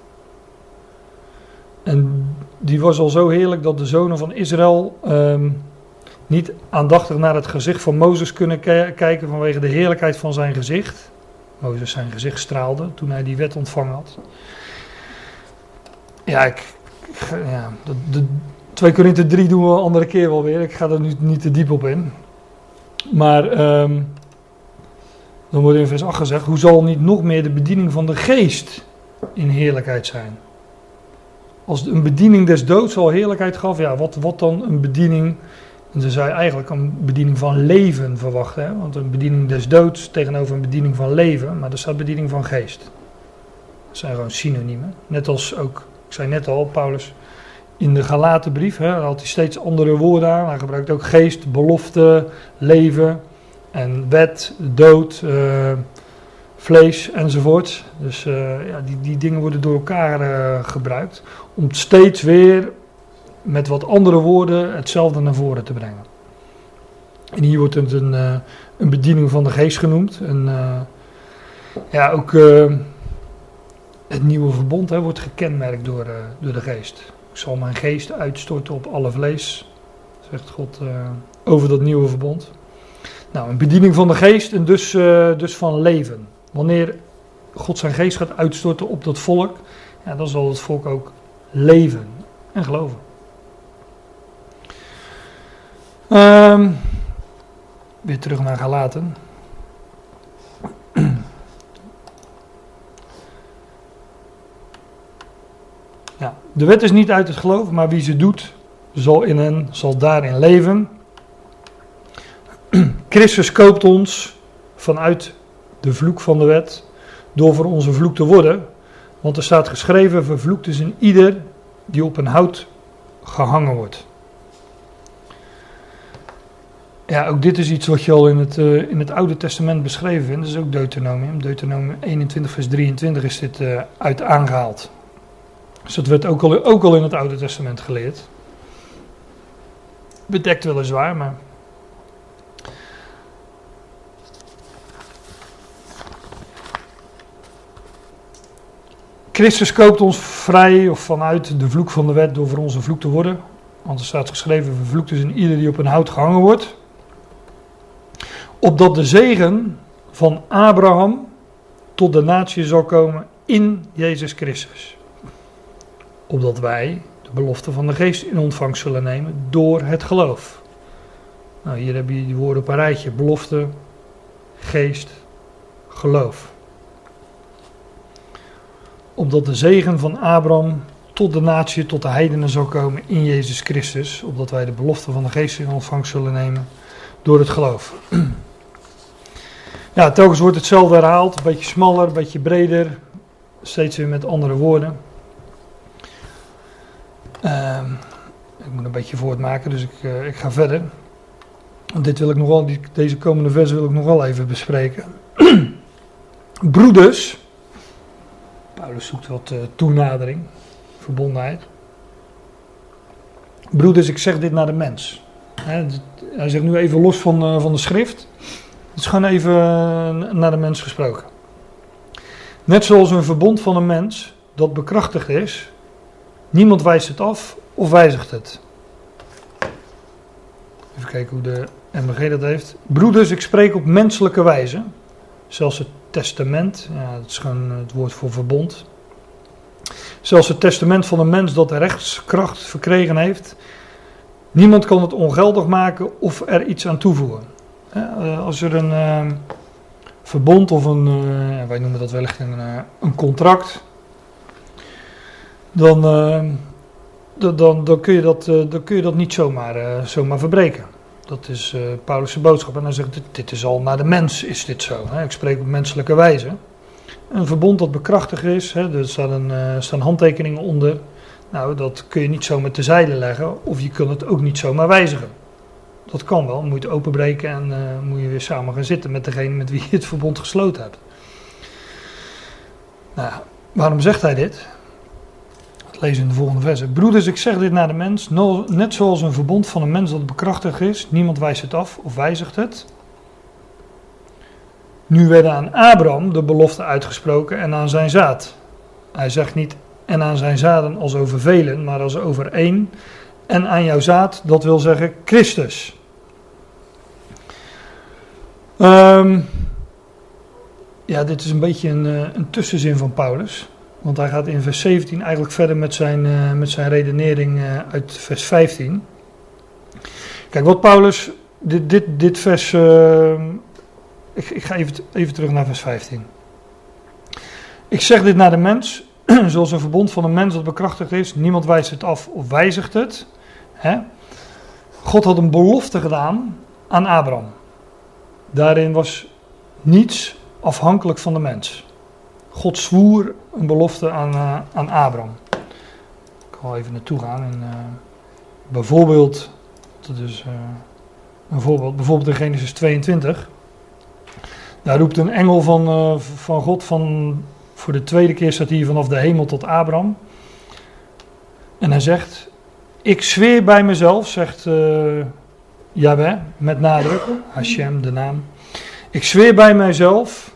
[SPEAKER 1] En die was al zo heerlijk dat de zonen van Israël um, niet aandachtig naar het gezicht van Mozes kunnen kijken vanwege de heerlijkheid van zijn gezicht. Mozes zijn gezicht straalde toen hij die wet ontvangen had. Ja, ik, ja de, de 2 Korinthe 3 doen we een andere keer wel weer. Ik ga er nu niet te diep op in. Maar um, dan wordt in vers 8 gezegd: Hoe zal niet nog meer de bediening van de geest in heerlijkheid zijn? Als een bediening des doods al heerlijkheid gaf, ja, wat, wat dan een bediening. Ze zou eigenlijk een bediening van leven verwachten. Want een bediening des doods tegenover een bediening van leven. Maar er staat bediening van geest. Dat zijn gewoon synoniemen. Net als ook, ik zei net al, Paulus in de Galatenbrief. Hè, had hij steeds andere woorden aan. Hij gebruikt ook geest, belofte, leven en wet, dood. Uh, vlees enzovoort. Dus uh, ja, die, die dingen worden door elkaar uh, gebruikt om steeds weer met wat andere woorden hetzelfde naar voren te brengen. En hier wordt het een, uh, een bediening van de geest genoemd. En ja, ook het nieuwe verbond hè, wordt gekenmerkt door, door de geest. Ik zal mijn geest uitstorten op alle vlees, zegt God over dat nieuwe verbond. Nou, een bediening van de geest en dus, dus van leven. Wanneer God zijn geest gaat uitstorten op dat volk, ja, dan zal het volk ook leven en geloven. Um, weer terug naar Galaten. Ja, de wet is niet uit het geloof, maar wie ze doet, zal in hen, zal daarin leven. Christus koopt ons vanuit de vloek van de wet, door voor onze vloek te worden. Want er staat geschreven, vervloekt is een ieder die op een hout gehangen wordt. Ja, ook dit is iets wat je al in het, uh, in het Oude Testament beschreven vindt. Dat is ook Deuteronomium. Deuteronomium 21 vers 23 is dit uh, uit aangehaald. Dus dat werd ook al, ook al in het Oude Testament geleerd. Bedekt weliswaar, maar Christus koopt ons vrij of vanuit de vloek van de wet door voor onze vloek te worden. Want er staat geschreven, vervloekt is in ieder die op een hout gehangen wordt. Opdat de zegen van Abraham tot de natie zal komen in Jezus Christus. Opdat wij de belofte van de geest in ontvangst zullen nemen door het geloof. Nou, hier heb je die woorden op een rijtje. Belofte, geest, geloof opdat de zegen van Abraham tot de natie, tot de heidenen zal komen in Jezus Christus, opdat wij de belofte van de geest in ontvangst zullen nemen door het geloof. Ja, telkens wordt hetzelfde herhaald, een beetje smaller, een beetje breder, steeds weer met andere woorden. Ehm, ik moet een beetje voortmaken, dus ik, eh, ik ga verder. Want dit wil ik nog deze komende vers wil ik nog wel even bespreken. Broeders, Paulus zoekt wat eh, toenadering, verbondenheid. Broeders, ik zeg dit naar de mens. Hij zegt nu even los van, eh, van de schrift. Het is gewoon even eh, naar de mens gesproken. Net zoals een verbond van een mens dat bekrachtigd is, niemand wijst het af of wijzigt het. Even kijken hoe de MBG dat heeft. Broeders, ik spreek op menselijke wijze. Zelfs het testament, ja, dat is gewoon het woord voor verbond. Zelfs het testament van een mens dat rechtskracht verkregen heeft. Niemand kan het ongeldig maken of er iets aan toevoegen. Eh, Als er een eh, verbond of een, eh, wij noemen dat wellicht een, eh, een contract, dan, eh, dan, dan, dan, kun je dat, dan kun je dat niet zomaar, zomaar verbreken. Dat is eh Paulus' boodschap. En hij zegt, dit, dit is al naar de mens is dit zo. Hè? Ik spreek op menselijke wijze. Een verbond dat bekrachtigd is, hè? er staan, een, staan handtekeningen onder. Nou, dat kun je niet zomaar terzijde leggen of je kunt het ook niet zomaar wijzigen. Dat kan wel, moet je het openbreken en eh, moet je weer samen gaan zitten met degene met wie je het verbond gesloten hebt. Nou, waarom zegt hij dit? Dat lezen in de volgende verse. Broeders, ik zeg dit naar de mens, net zoals een verbond van een mens dat bekrachtigd is, niemand wijst het af of wijzigt het. Nu werden aan Abraham de belofte uitgesproken en aan zijn zaad. Hij zegt niet en aan zijn zaden als over velen, maar als over één. En aan jouw zaad, dat wil zeggen Christus. Ehm, ja, dit is een beetje een, eh, een tussenzin van Paulus. Want hij gaat in vers 17 eigenlijk verder met zijn, eh, met zijn redenering eh, uit vers 15. Kijk, wat Paulus, dit, dit, dit vers, ik, ik ga even, even terug naar vers 15. Ik zeg dit naar de mens, zoals een verbond van een mens dat bekrachtigd is. Niemand wijst het af of wijzigt het. Hè? God had een belofte gedaan aan Abraham. Daarin was niets afhankelijk van de mens. God zwoer een belofte aan, eh, aan Abraham. Ik wel even naartoe gaan. En, eh, bijvoorbeeld, dat is eh, een voorbeeld, bijvoorbeeld in Genesis 22. Daar roept een engel van, van God van, voor de tweede keer staat hij vanaf de hemel tot Abraham. En hij zegt, ik zweer bij mezelf, zegt eh Yahweh, met nadruk, Hashem, de naam. Ik zweer bij mijzelf,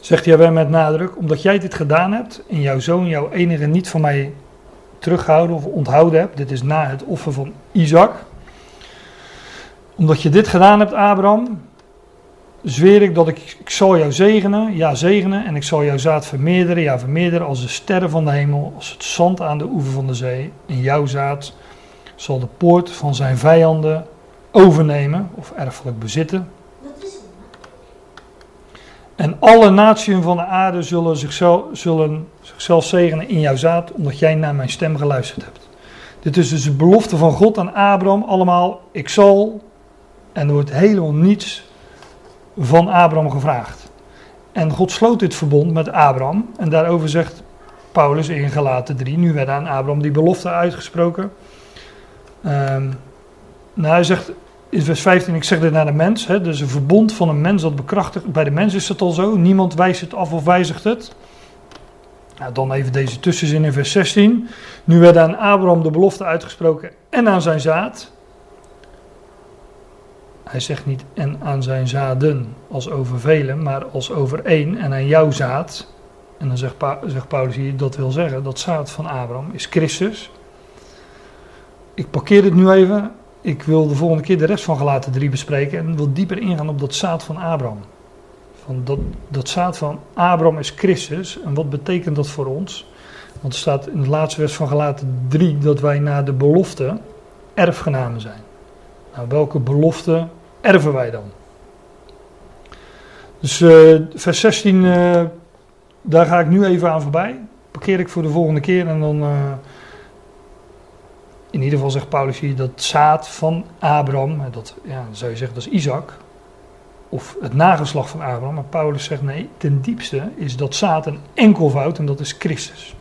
[SPEAKER 1] zegt Yahweh met nadruk, omdat jij dit gedaan hebt en jouw zoon, jouw enige niet van mij teruggehouden of onthouden hebt. Dit is na het offer van Isaac. Omdat je dit gedaan hebt, Abraham, zweer ik dat ik, ik zal jou zegenen, ja zegenen, en ik zal jouw zaad vermeerderen, ja vermeerderen als de sterren van de hemel, als het zand aan de oever van de zee. En jouw zaad zal de poort van zijn vijanden overnemen of erfelijk bezitten. En alle naties van de aarde zullen zichzelf, zullen zichzelf zegenen in jouw zaad, omdat jij naar mijn stem geluisterd hebt. Dit is dus de belofte van God aan Abraham, allemaal, ik zal, en er wordt helemaal niets van Abraham gevraagd. En God sloot dit verbond met Abraham, en daarover zegt Paulus in Galaten 3, nu werd aan Abraham die belofte uitgesproken. Ehm, nou, hij zegt in vers 15, ik zeg dit naar de mens, hè, dus een verbond van een mens dat bekrachtigt. Bij de mens is het al zo, niemand wijst het af of wijzigt het. Nou, dan even deze tussenzin in vers 16. Nu werd aan Abraham de belofte uitgesproken en aan zijn zaad. Hij zegt niet en aan zijn zaden als over velen, maar als over één en aan jouw zaad. En dan zegt, zegt Paulus hier, dat wil zeggen, dat zaad van Abraham is Christus. Ik parkeer het nu even. Ik wil de volgende keer de rest van Galaten 3 bespreken en wil dieper ingaan op dat zaad van Abraham. Van dat, dat zaad van Abraham is Christus. En wat betekent dat voor ons? Want er staat in het laatste vers van Galaten 3 dat wij na de belofte erfgenamen zijn. Nou, welke belofte erven wij dan? Dus eh, vers 16, eh, daar ga ik nu even aan voorbij. Parkeer ik voor de volgende keer en dan. eh, in ieder geval zegt Paulus hier dat zaad van Abraham, dat ja, zou je zeggen dat is Isaac, of het nageslag van Abraham. Maar Paulus zegt nee, ten diepste is dat zaad een enkelvoud en dat is Christus.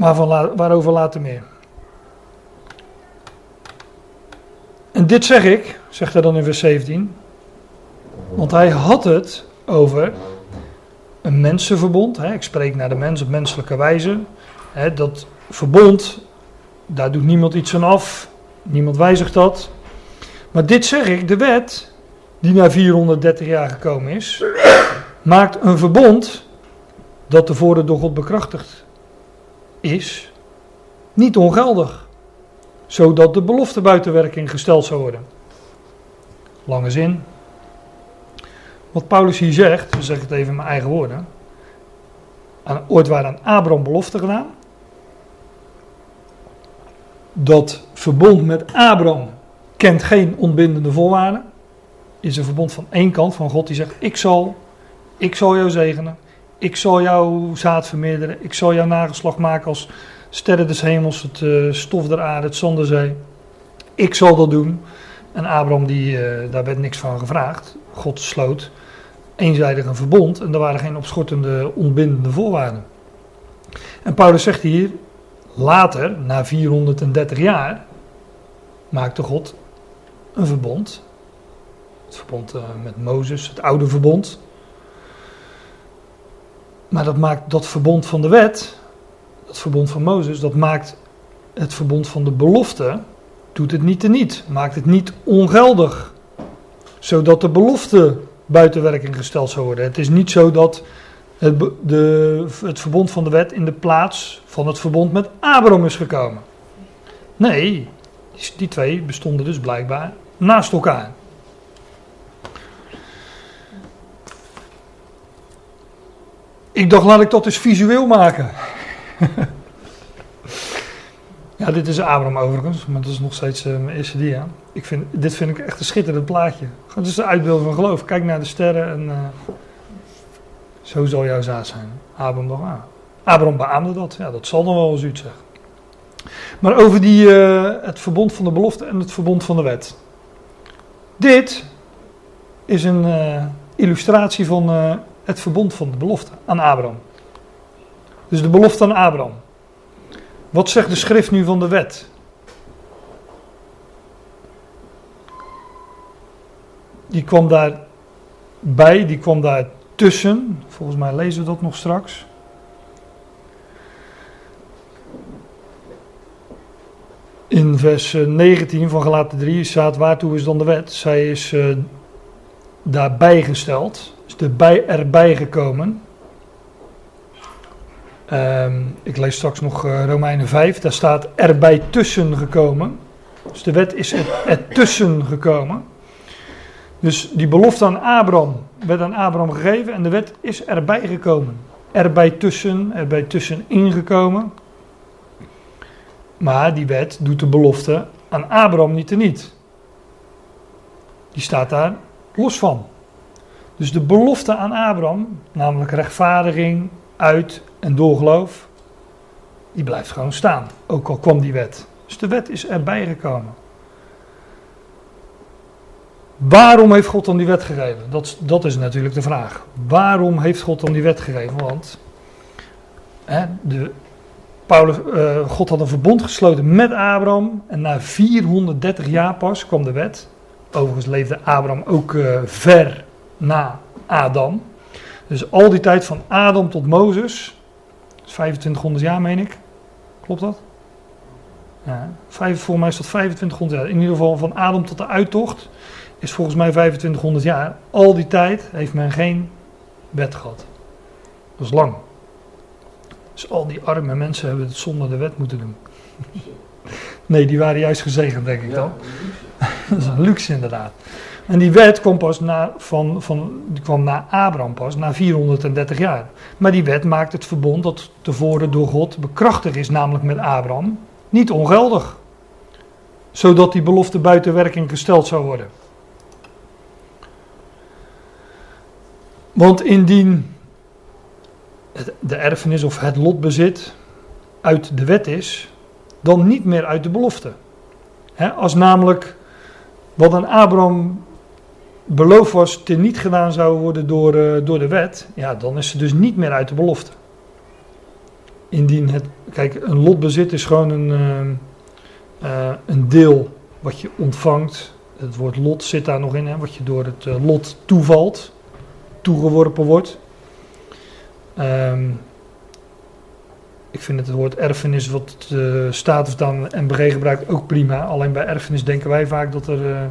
[SPEAKER 1] waarvan waarover later meer. En dit zeg ik, zegt hij dan in vers 17, want hij had het over een mensenverbond. Hè, ik spreek naar de mens op menselijke wijze. Hè, dat verbond, daar doet niemand iets aan af, niemand wijzigt dat. Maar dit zeg ik, de wet, die na 430 jaar gekomen is, maakt een verbond dat tevoren door God bekrachtigd is, niet ongeldig. Zodat de belofte buiten werking gesteld zou worden. Lange zin. Wat Paulus hier zegt, ik zeg ik het even in mijn eigen woorden. Aan, ooit waren aan Abraham belofte gedaan. Dat verbond met Abraham kent geen onbindende voorwaarden. Is een verbond van één kant van God die zegt: Ik zal, ik zal jou zegenen. Ik zal jouw zaad vermeerderen. Ik zal jouw nageslag maken als sterren des hemels, het eh, stof der aarde, het zand der zee. Ik zal dat doen. En Abraham, die, eh, daar werd niks van gevraagd. God sloot eenzijdig een verbond en er waren geen opschortende, onbindende voorwaarden. En Paulus zegt hier, later, na 430 jaar, maakte God een verbond. Het verbond eh, met Mozes, het oude verbond. Maar dat maakt dat verbond van de wet, dat verbond van Mozes, dat maakt het verbond van de belofte, doet het niet teniet, maakt het niet ongeldig. Zodat de belofte buiten werking gesteld zou worden. Het is niet zo dat het, de, het verbond van de wet in de plaats van het verbond met Abraham is gekomen. Nee, die twee bestonden dus blijkbaar naast elkaar. Ik dacht, laat ik dat eens visueel maken. ja, dit is Abraham overigens, maar dat is nog steeds eh, mijn eerste dia. Ik vind, dit vind ik echt een schitterend plaatje. Het is de uitbeelding van geloof. Kijk naar de sterren en eh, zo zal jouw zaad zijn. Abraham dacht, ah. Abraham beaamde dat. Ja, dat zal dan wel eens iets zeggen. Maar over die, eh, het verbond van de belofte en het verbond van de wet. Dit is een illustratie van het verbond van de belofte aan Abraham. Dus de belofte aan Abraham. Wat zegt de schrift nu van de wet? Die kwam daarbij, die kwam daar tussen. Volgens mij lezen we dat nog straks. In vers eh, 19 van Galaten 3 staat: Waartoe is dan de wet? Zij is eh, daarbij gesteld, is erbij, erbij gekomen. Ehm, ik lees straks nog eh, Romeinen 5, daar staat erbij tussen gekomen. Dus de wet is er, er tussen gekomen. Dus die belofte aan Abraham werd aan Abraham gegeven en de wet is erbij gekomen. Erbij tussen, erbij tussen ingekomen. Maar die wet doet de belofte aan Abraham niet teniet. Die staat daar los van. Dus de belofte aan Abraham, namelijk rechtvaardiging uit en door geloof, die blijft gewoon staan. Ook al kwam die wet. Dus de wet is erbij gekomen. Waarom heeft God dan die wet gegeven? Dat, dat is natuurlijk de vraag. Waarom heeft God dan die wet gegeven? Want hè, de, Paulus, eh, God had een verbond gesloten met Abraham. En na 430 jaar pas kwam de wet. Overigens leefde Abraham ook eh, ver na Adam. Dus al die tijd van Adam tot Mozes. Dat is 2500 jaar, meen ik. Klopt dat? Ja, vijf, voor mij is dat 2500 jaar. In ieder geval van Adam tot de uittocht is volgens mij 2500 jaar. Al die tijd heeft men geen wet gehad. Dat is lang. Dus al die arme mensen hebben het zonder de wet moeten doen. Nee, die waren juist gezegend, denk ik dan. Dat is een luxe inderdaad. En die wet kwam pas na, van, van, die kwam na Abraham pas, na 430 jaar. Maar die wet maakt het verbond dat tevoren door God bekrachtigd is, namelijk met Abraham, niet ongeldig. Zodat die belofte buiten werking gesteld zou worden. Want indien de erfenis of het lotbezit uit de wet is, dan niet meer uit de belofte. Als namelijk wat aan Abraham beloofd was, teniet gedaan zou worden door, eh, door de wet, ja, dan is ze dus niet meer uit de belofte. indien het. Kijk, een lotbezit is gewoon een, ehm, eh, een deel wat je ontvangt. Het woord lot zit daar nog in, hè, wat je door het eh, lot toevalt, toegeworpen wordt. Ehm, ik vind het, het woord erfenis, wat de Statenvertaling en MBG gebruikt, ook prima. Alleen bij erfenis denken wij vaak dat er.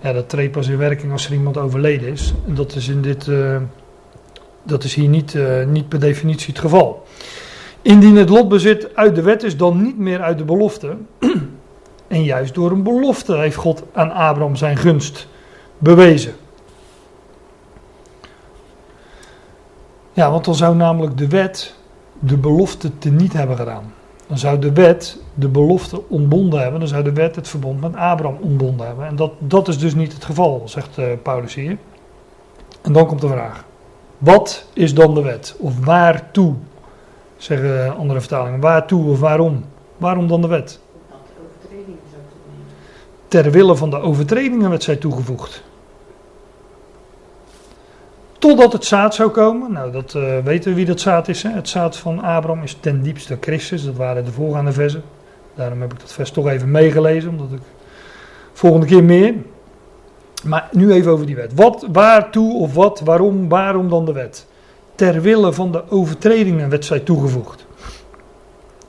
[SPEAKER 1] Ja, dat treedt pas in werking als er iemand overleden is. En dat is, in dit, eh, dat is hier niet, eh, niet per definitie het geval. Indien het lotbezit uit de wet is, dan niet meer uit de belofte. en juist door een belofte heeft God aan Abraham zijn gunst bewezen. Ja, want dan zou namelijk de wet de belofte teniet hebben gedaan. Dan zou de wet de belofte ontbonden hebben. Dan zou de wet het verbond met Abraham ontbonden hebben. En dat, dat is dus niet het geval, zegt eh, Paulus hier. En dan komt de vraag. Wat is dan de wet? Of waartoe? Zeggen andere vertalingen. Waartoe of waarom? Waarom dan de wet? Ter wille van de overtredingen werd zij toegevoegd. Totdat het zaad zou komen. Nou, dat eh, weten we wie dat zaad is. Hè? Het zaad van Abraham is ten diepste Christus. Dat waren de voorgaande versen. Daarom heb ik dat vers toch even meegelezen. Omdat ik volgende keer meer. Maar nu even over die wet. Wat, waartoe of wat, waarom, waarom dan de wet? Ter wille van de overtredingen werd zij toegevoegd.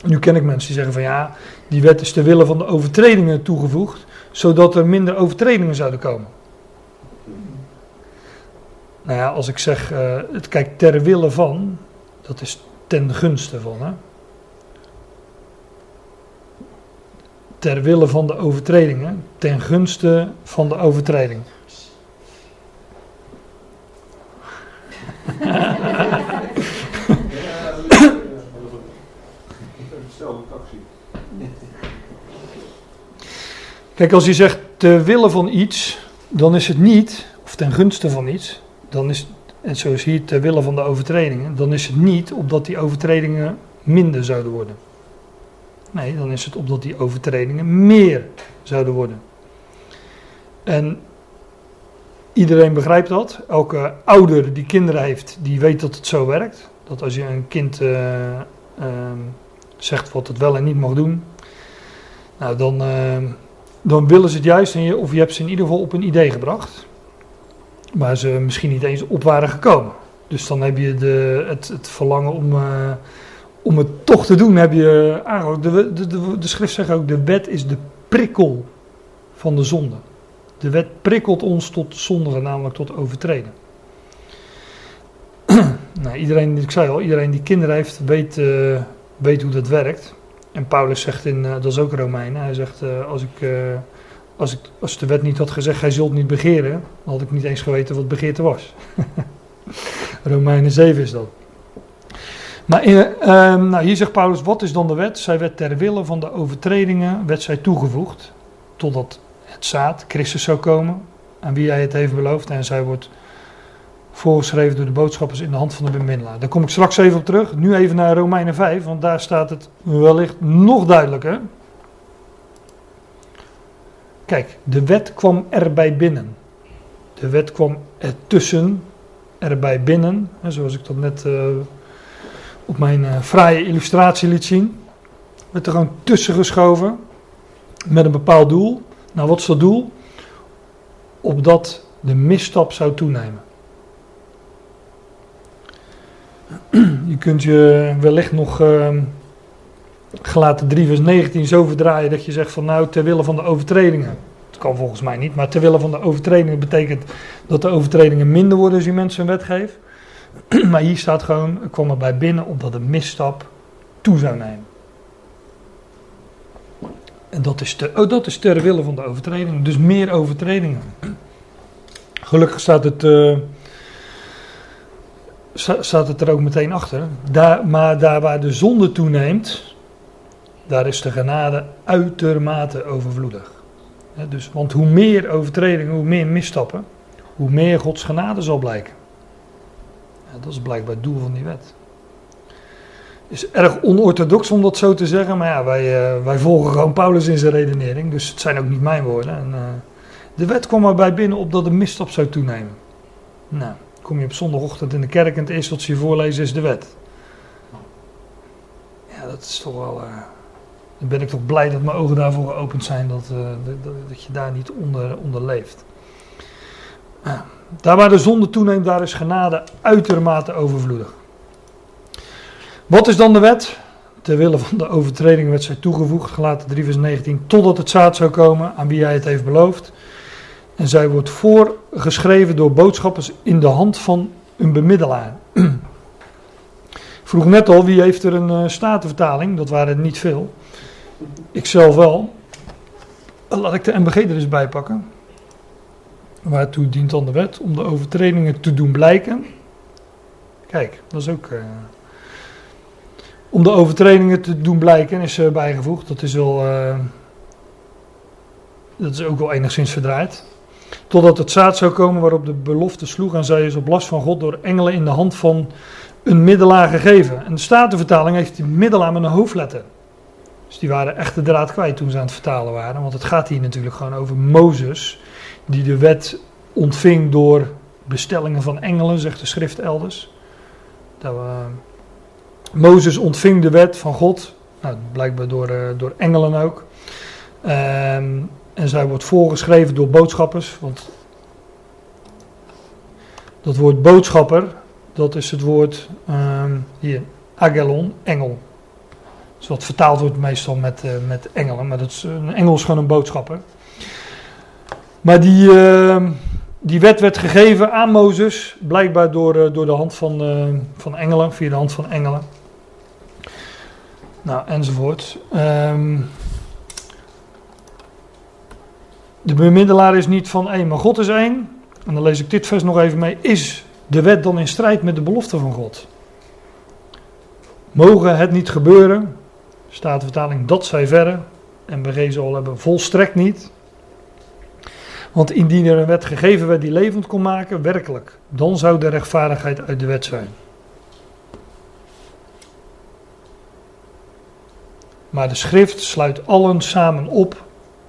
[SPEAKER 1] Nu ken ik mensen die zeggen van ja, die wet is ter wille van de overtredingen toegevoegd, zodat er minder overtredingen zouden komen. Nou ja, als ik zeg, eh, het kijk ter wille van, dat is ten gunste van. Hè? Ter wille van de overtredingen, ten gunste van de overtreding. Kijk, als je zegt ter wille van iets, dan is het niet, of ten gunste van iets, dan is, en zo is hier ter wille van de overtredingen, dan is het niet opdat die overtredingen minder zouden worden. Nee, dan is het opdat die overtredingen meer zouden worden. En iedereen begrijpt dat. Elke ouder die kinderen heeft, die weet dat het zo werkt. Dat als je een kind eh, ehm, zegt wat het wel en niet mag doen, nou dan, ehm, dan willen ze het juist, en je, of je hebt ze in ieder geval op een idee gebracht, waar ze misschien niet eens op waren gekomen. Dus dan heb je de, het, het verlangen om, eh, om het toch te doen, heb je aangehouden. De, de, de, de schrift zegt ook, de wet is de prikkel van de zonde. De wet prikkelt ons tot zondigen, namelijk tot overtreden. nou, iedereen, ik zei al, iedereen die kinderen heeft, weet, eh, weet hoe dat werkt. En Paulus zegt in, eh, dat is ook Romeinen, hij zegt, als, ik, als, ik, als de wet niet had gezegd, gij zult niet begeren, dan had ik niet eens geweten wat begeerte was. Romeinen 7 is dat. Maar in, ehm, nou, hier zegt Paulus, wat is dan de wet? Zij werd ter wille van de overtredingen, werd zij toegevoegd, totdat het zaad, Christus zou komen, aan wie hij het heeft beloofd. En zij wordt voorgeschreven door de boodschappers in de hand van de bemiddelaar. Daar kom ik straks even op terug. Nu even naar Romeinen 5, want daar staat het wellicht nog duidelijker. Kijk, de wet kwam erbij binnen. De wet kwam ertussen, erbij binnen. Hè, zoals ik dat net eh, op mijn eh, fraaie illustratie liet zien. Werd er gewoon tussen geschoven. Met een bepaald doel. Nou, wat is dat doel? Opdat de misstap zou toenemen. Je kunt je wellicht nog uh, gelaten 3 vers 19 zo verdraaien dat je zegt van nou ter wille van de overtredingen. Dat kan volgens mij niet, maar ter wille van de overtredingen betekent dat de overtredingen minder worden als je mensen een wet geeft. maar hier staat gewoon, ik kwam erbij binnen opdat de misstap toe zou nemen. En dat is, te, oh, dat is ter wille van de overtredingen, dus meer overtredingen. Gelukkig staat het... Uh, staat het er ook meteen achter. Daar, maar daar waar de zonde toeneemt, daar is de genade uitermate overvloedig. Dus, want hoe meer overtredingen, hoe meer misstappen, hoe meer Gods genade zal blijken. Ja, dat is blijkbaar het doel van die wet. Het is erg onorthodox om dat zo te zeggen, maar ja, wij, uh, wij volgen gewoon Paulus in zijn redenering, dus het zijn ook niet mijn woorden. En, uh, de wet kwam erbij binnen opdat de misstap zou toenemen. Nou kom je op zondagochtend in de kerk en het eerste wat ze je voorlezen is de wet. dat is toch wel. eh, dan ben ik toch blij dat mijn ogen daarvoor geopend zijn, dat, eh, dat, dat- je daar niet onder, onder leeft. Daar waar de zonde toeneemt, daar is genade uitermate overvloedig. Wat is dan de wet? Ter wille van de overtreding werd zij toegevoegd, gelaten 3 vers 19, totdat het zaad zou komen aan wie hij het heeft beloofd. En zij wordt voorgeschreven door boodschappers in de hand van een bemiddelaar. Vroeg net al, wie heeft er een eh, statenvertaling? Dat waren niet veel. Ik zelf wel. Laat ik de MBG er eens bij pakken. Waartoe dient dan de wet? Om de overtredingen te doen blijken. Kijk, dat is ook... eh, om de overtredingen te doen blijken is er bijgevoegd. Dat is wel... eh, dat is ook wel enigszins verdraaid. Totdat het zaad zou komen waarop de belofte sloeg en zij is op last van God door engelen in de hand van een middelaar gegeven. En de Statenvertaling heeft die middelaar met een hoofdletter. Dus die waren echt de draad kwijt toen ze aan het vertalen waren. Want het gaat hier natuurlijk gewoon over Mozes, die de wet ontving door bestellingen van engelen, zegt de schrift elders. Dat we, Mozes ontving de wet van God, nou, blijkbaar door, eh, door engelen ook. Ehm, en zij wordt voorgeschreven door boodschappers, want dat woord boodschapper, dat is het woord ehm, hier, agelon, engel. Dus wat vertaald wordt meestal met, eh, met engelen, maar dat is, een engel is gewoon een boodschapper. Maar die, ehm, die wet werd gegeven aan Mozes, blijkbaar door, eh, door de hand van, eh, van engelen, via de hand van engelen. Nou, enzovoort. Ehm, de bemiddelaar is niet van één, maar God is één. En dan lees ik dit vers nog even mee. Is de wet dan in strijd met de belofte van God? Mogen het niet gebeuren? Staat de vertaling dat zij verre. En we al hebben volstrekt niet. Want indien er een wet gegeven werd die levend kon maken, werkelijk, dan zou de rechtvaardigheid uit de wet zijn. Maar de schrift sluit allen samen op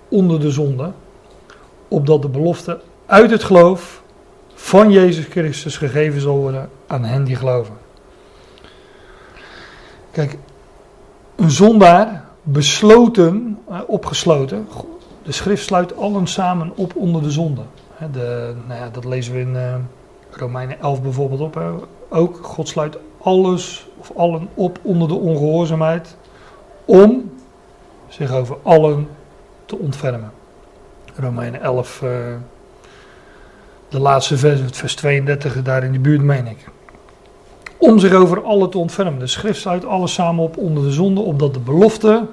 [SPEAKER 1] onder de zonde, opdat de belofte uit het geloof van Jezus Christus gegeven zal worden aan hen die geloven. Kijk, een zondaar besloten, eh, opgesloten, de schrift sluit allen samen op onder de zonde. De, nou ja, dat lezen we in eh, Romeinen 11 bijvoorbeeld op. Ook, God sluit alles of allen op onder de ongehoorzaamheid om zich over allen te ontfermen. Romeinen 11, eh, de laatste vers, het vers 32, daar in de buurt meen ik. Om zich over allen te ontfermen. De schrift sluit alles samen op onder de zonde, opdat de belofte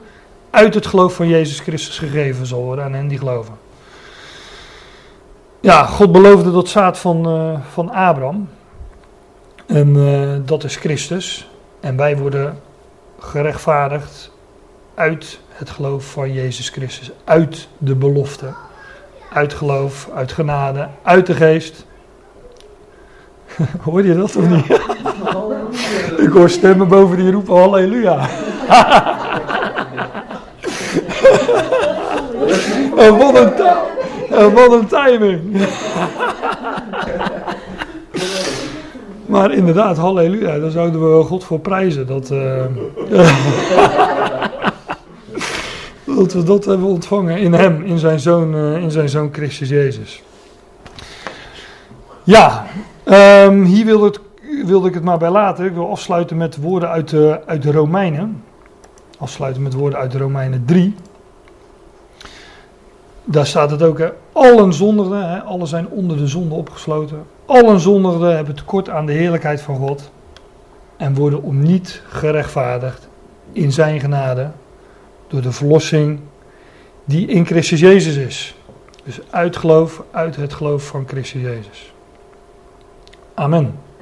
[SPEAKER 1] uit het geloof van Jezus Christus gegeven zal worden aan hen die geloven. Ja, God beloofde dat zaad van, eh, van Abraham. En eh, dat is Christus. En wij worden gerechtvaardigd uit het geloof van Jezus Christus. Uit de belofte. Uit geloof, uit genade, uit de geest. Hoor je dat of niet? Ik hoor stemmen boven die roepen halleluja. Oh, wat een, ti- oh, wat een timing. Maar inderdaad, halleluja, daar zouden we God voor prijzen. Dat, eh, dat we dat hebben ontvangen in hem, in zijn zoon, eh, in zijn zoon Christus Jezus. Ja, ehm, hier wilde, het, wilde ik het maar bij laten. Ik wil afsluiten met woorden uit de, uit de Romeinen. Afsluiten met woorden uit de Romeinen 3. Daar staat het ook, hè. allen zondigden, hè, allen zijn onder de zonde opgesloten. Allen zondigden hebben tekort aan de heerlijkheid van God en worden om niet gerechtvaardigd in zijn genade door de verlossing die in Christus Jezus is. Dus uit geloof, uit het geloof van Christus Jezus. Amen.